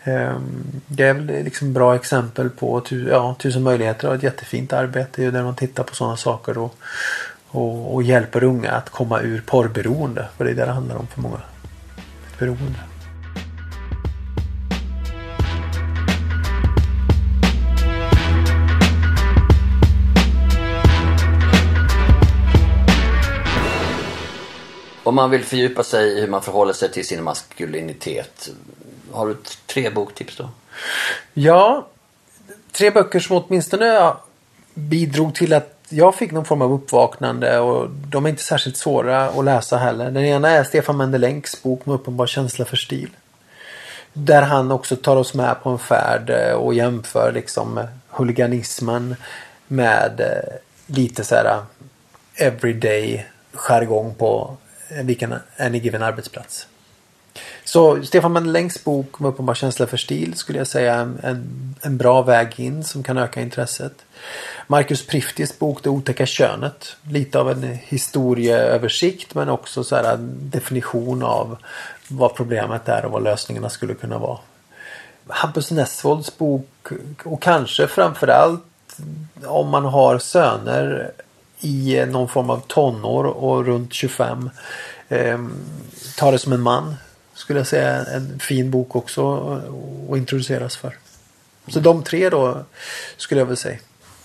Ehm, det är väl liksom bra exempel på tu, ja, tusen möjligheter och ett jättefint arbete där man tittar på sådana saker och, och, och hjälper unga att komma ur porrberoende. För det är det det handlar om för många beroende. Om man vill fördjupa sig i hur man förhåller sig till sin maskulinitet, har du tre boktips då? Ja, tre böcker som åtminstone bidrog till att jag fick någon form av uppvaknande och de är inte särskilt svåra att läsa heller. Den ena är Stefan Mendelänks bok med uppenbar känsla för stil. Där han också tar oss med på en färd eh, och jämför liksom eh, huliganismen med eh, lite så här everyday jargong på vilken any given arbetsplats. Så Stefan Mendelängs bok med uppenbar känsla för stil skulle jag säga är en, en bra väg in som kan öka intresset. Marcus Priftis bok Det otäcka könet. Lite av en historieöversikt men också så här definition av vad problemet är och vad lösningarna skulle kunna vara. Hampus Nessvolds bok och kanske framförallt om man har söner i någon form av tonår och runt 25. Eh, ta det som en man skulle jag säga en fin bok också att introduceras för. Så de tre då skulle jag väl säga.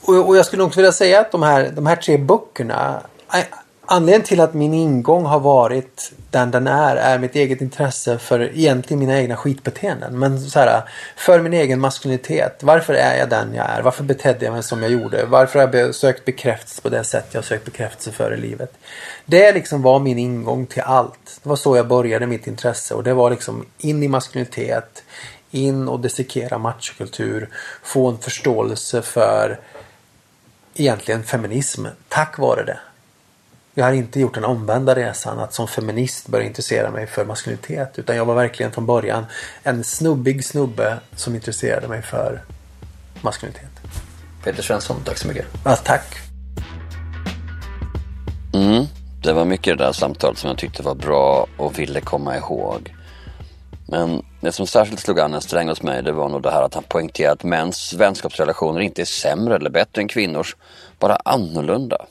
Och, och jag skulle också vilja säga att de här, de här tre böckerna eh, Anledningen till att min ingång har varit den den är, är mitt eget intresse för egentligen mina egna skitbeteenden. Men så här, för min egen maskulinitet. Varför är jag den jag är? Varför betedde jag mig som jag gjorde? Varför har jag sökt bekräftelse på det sätt jag sökt bekräftelse för i livet? Det liksom var min ingång till allt. Det var så jag började mitt intresse och det var liksom in i maskulinitet, in och dissekera machokultur, få en förståelse för egentligen feminism tack vare det. Jag har inte gjort den omvända resan att som feminist börja intressera mig för maskulinitet. Utan jag var verkligen från början en snubbig snubbe som intresserade mig för maskulinitet. Peter Svensson, tack så mycket. Ja, tack. Mm, det var mycket i det där samtalet som jag tyckte var bra och ville komma ihåg. Men det som särskilt slog an en sträng hos mig det var nog det här att han poängterade att mäns vänskapsrelationer inte är sämre eller bättre än kvinnors, bara annorlunda.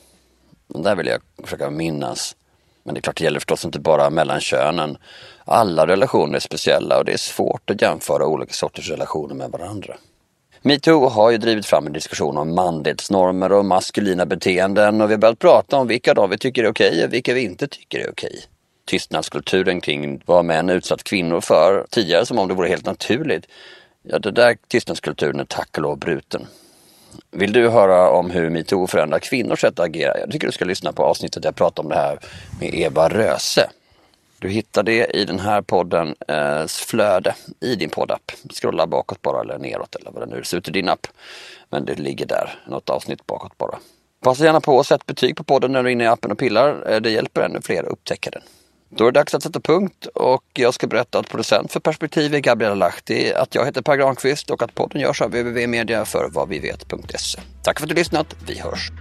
Den där vill jag försöka minnas. Men det är klart, det gäller förstås inte bara mellan könen. Alla relationer är speciella och det är svårt att jämföra olika sorters relationer med varandra. Metoo har ju drivit fram en diskussion om manlighetsnormer och maskulina beteenden och vi har börjat prata om vilka av vi tycker är okej och vilka vi inte tycker är okej. Tystnadskulturen kring vad män utsatt kvinnor för tidigare som om det vore helt naturligt. Ja, den där tystnadskulturen är tack och lov bruten. Vill du höra om hur metoo förändrar kvinnors sätt att agera? Jag tycker du ska lyssna på avsnittet jag pratade om det här med Eva Röse. Du hittar det i den här poddens eh, flöde i din poddapp. Scrolla bakåt bara eller neråt eller vad det nu ser ut i din app. Men det ligger där, något avsnitt bakåt bara. Passa gärna på att sätta betyg på podden när du är inne i appen och pillar. Eh, det hjälper ännu fler att upptäcka den. Då är det dags att sätta punkt och jag ska berätta att producent för Perspektiv är Gabriella Lahti, att jag heter Per Granqvist och att podden görs av www.media för vad vi vet.se. Tack för att du lyssnat. Vi hörs!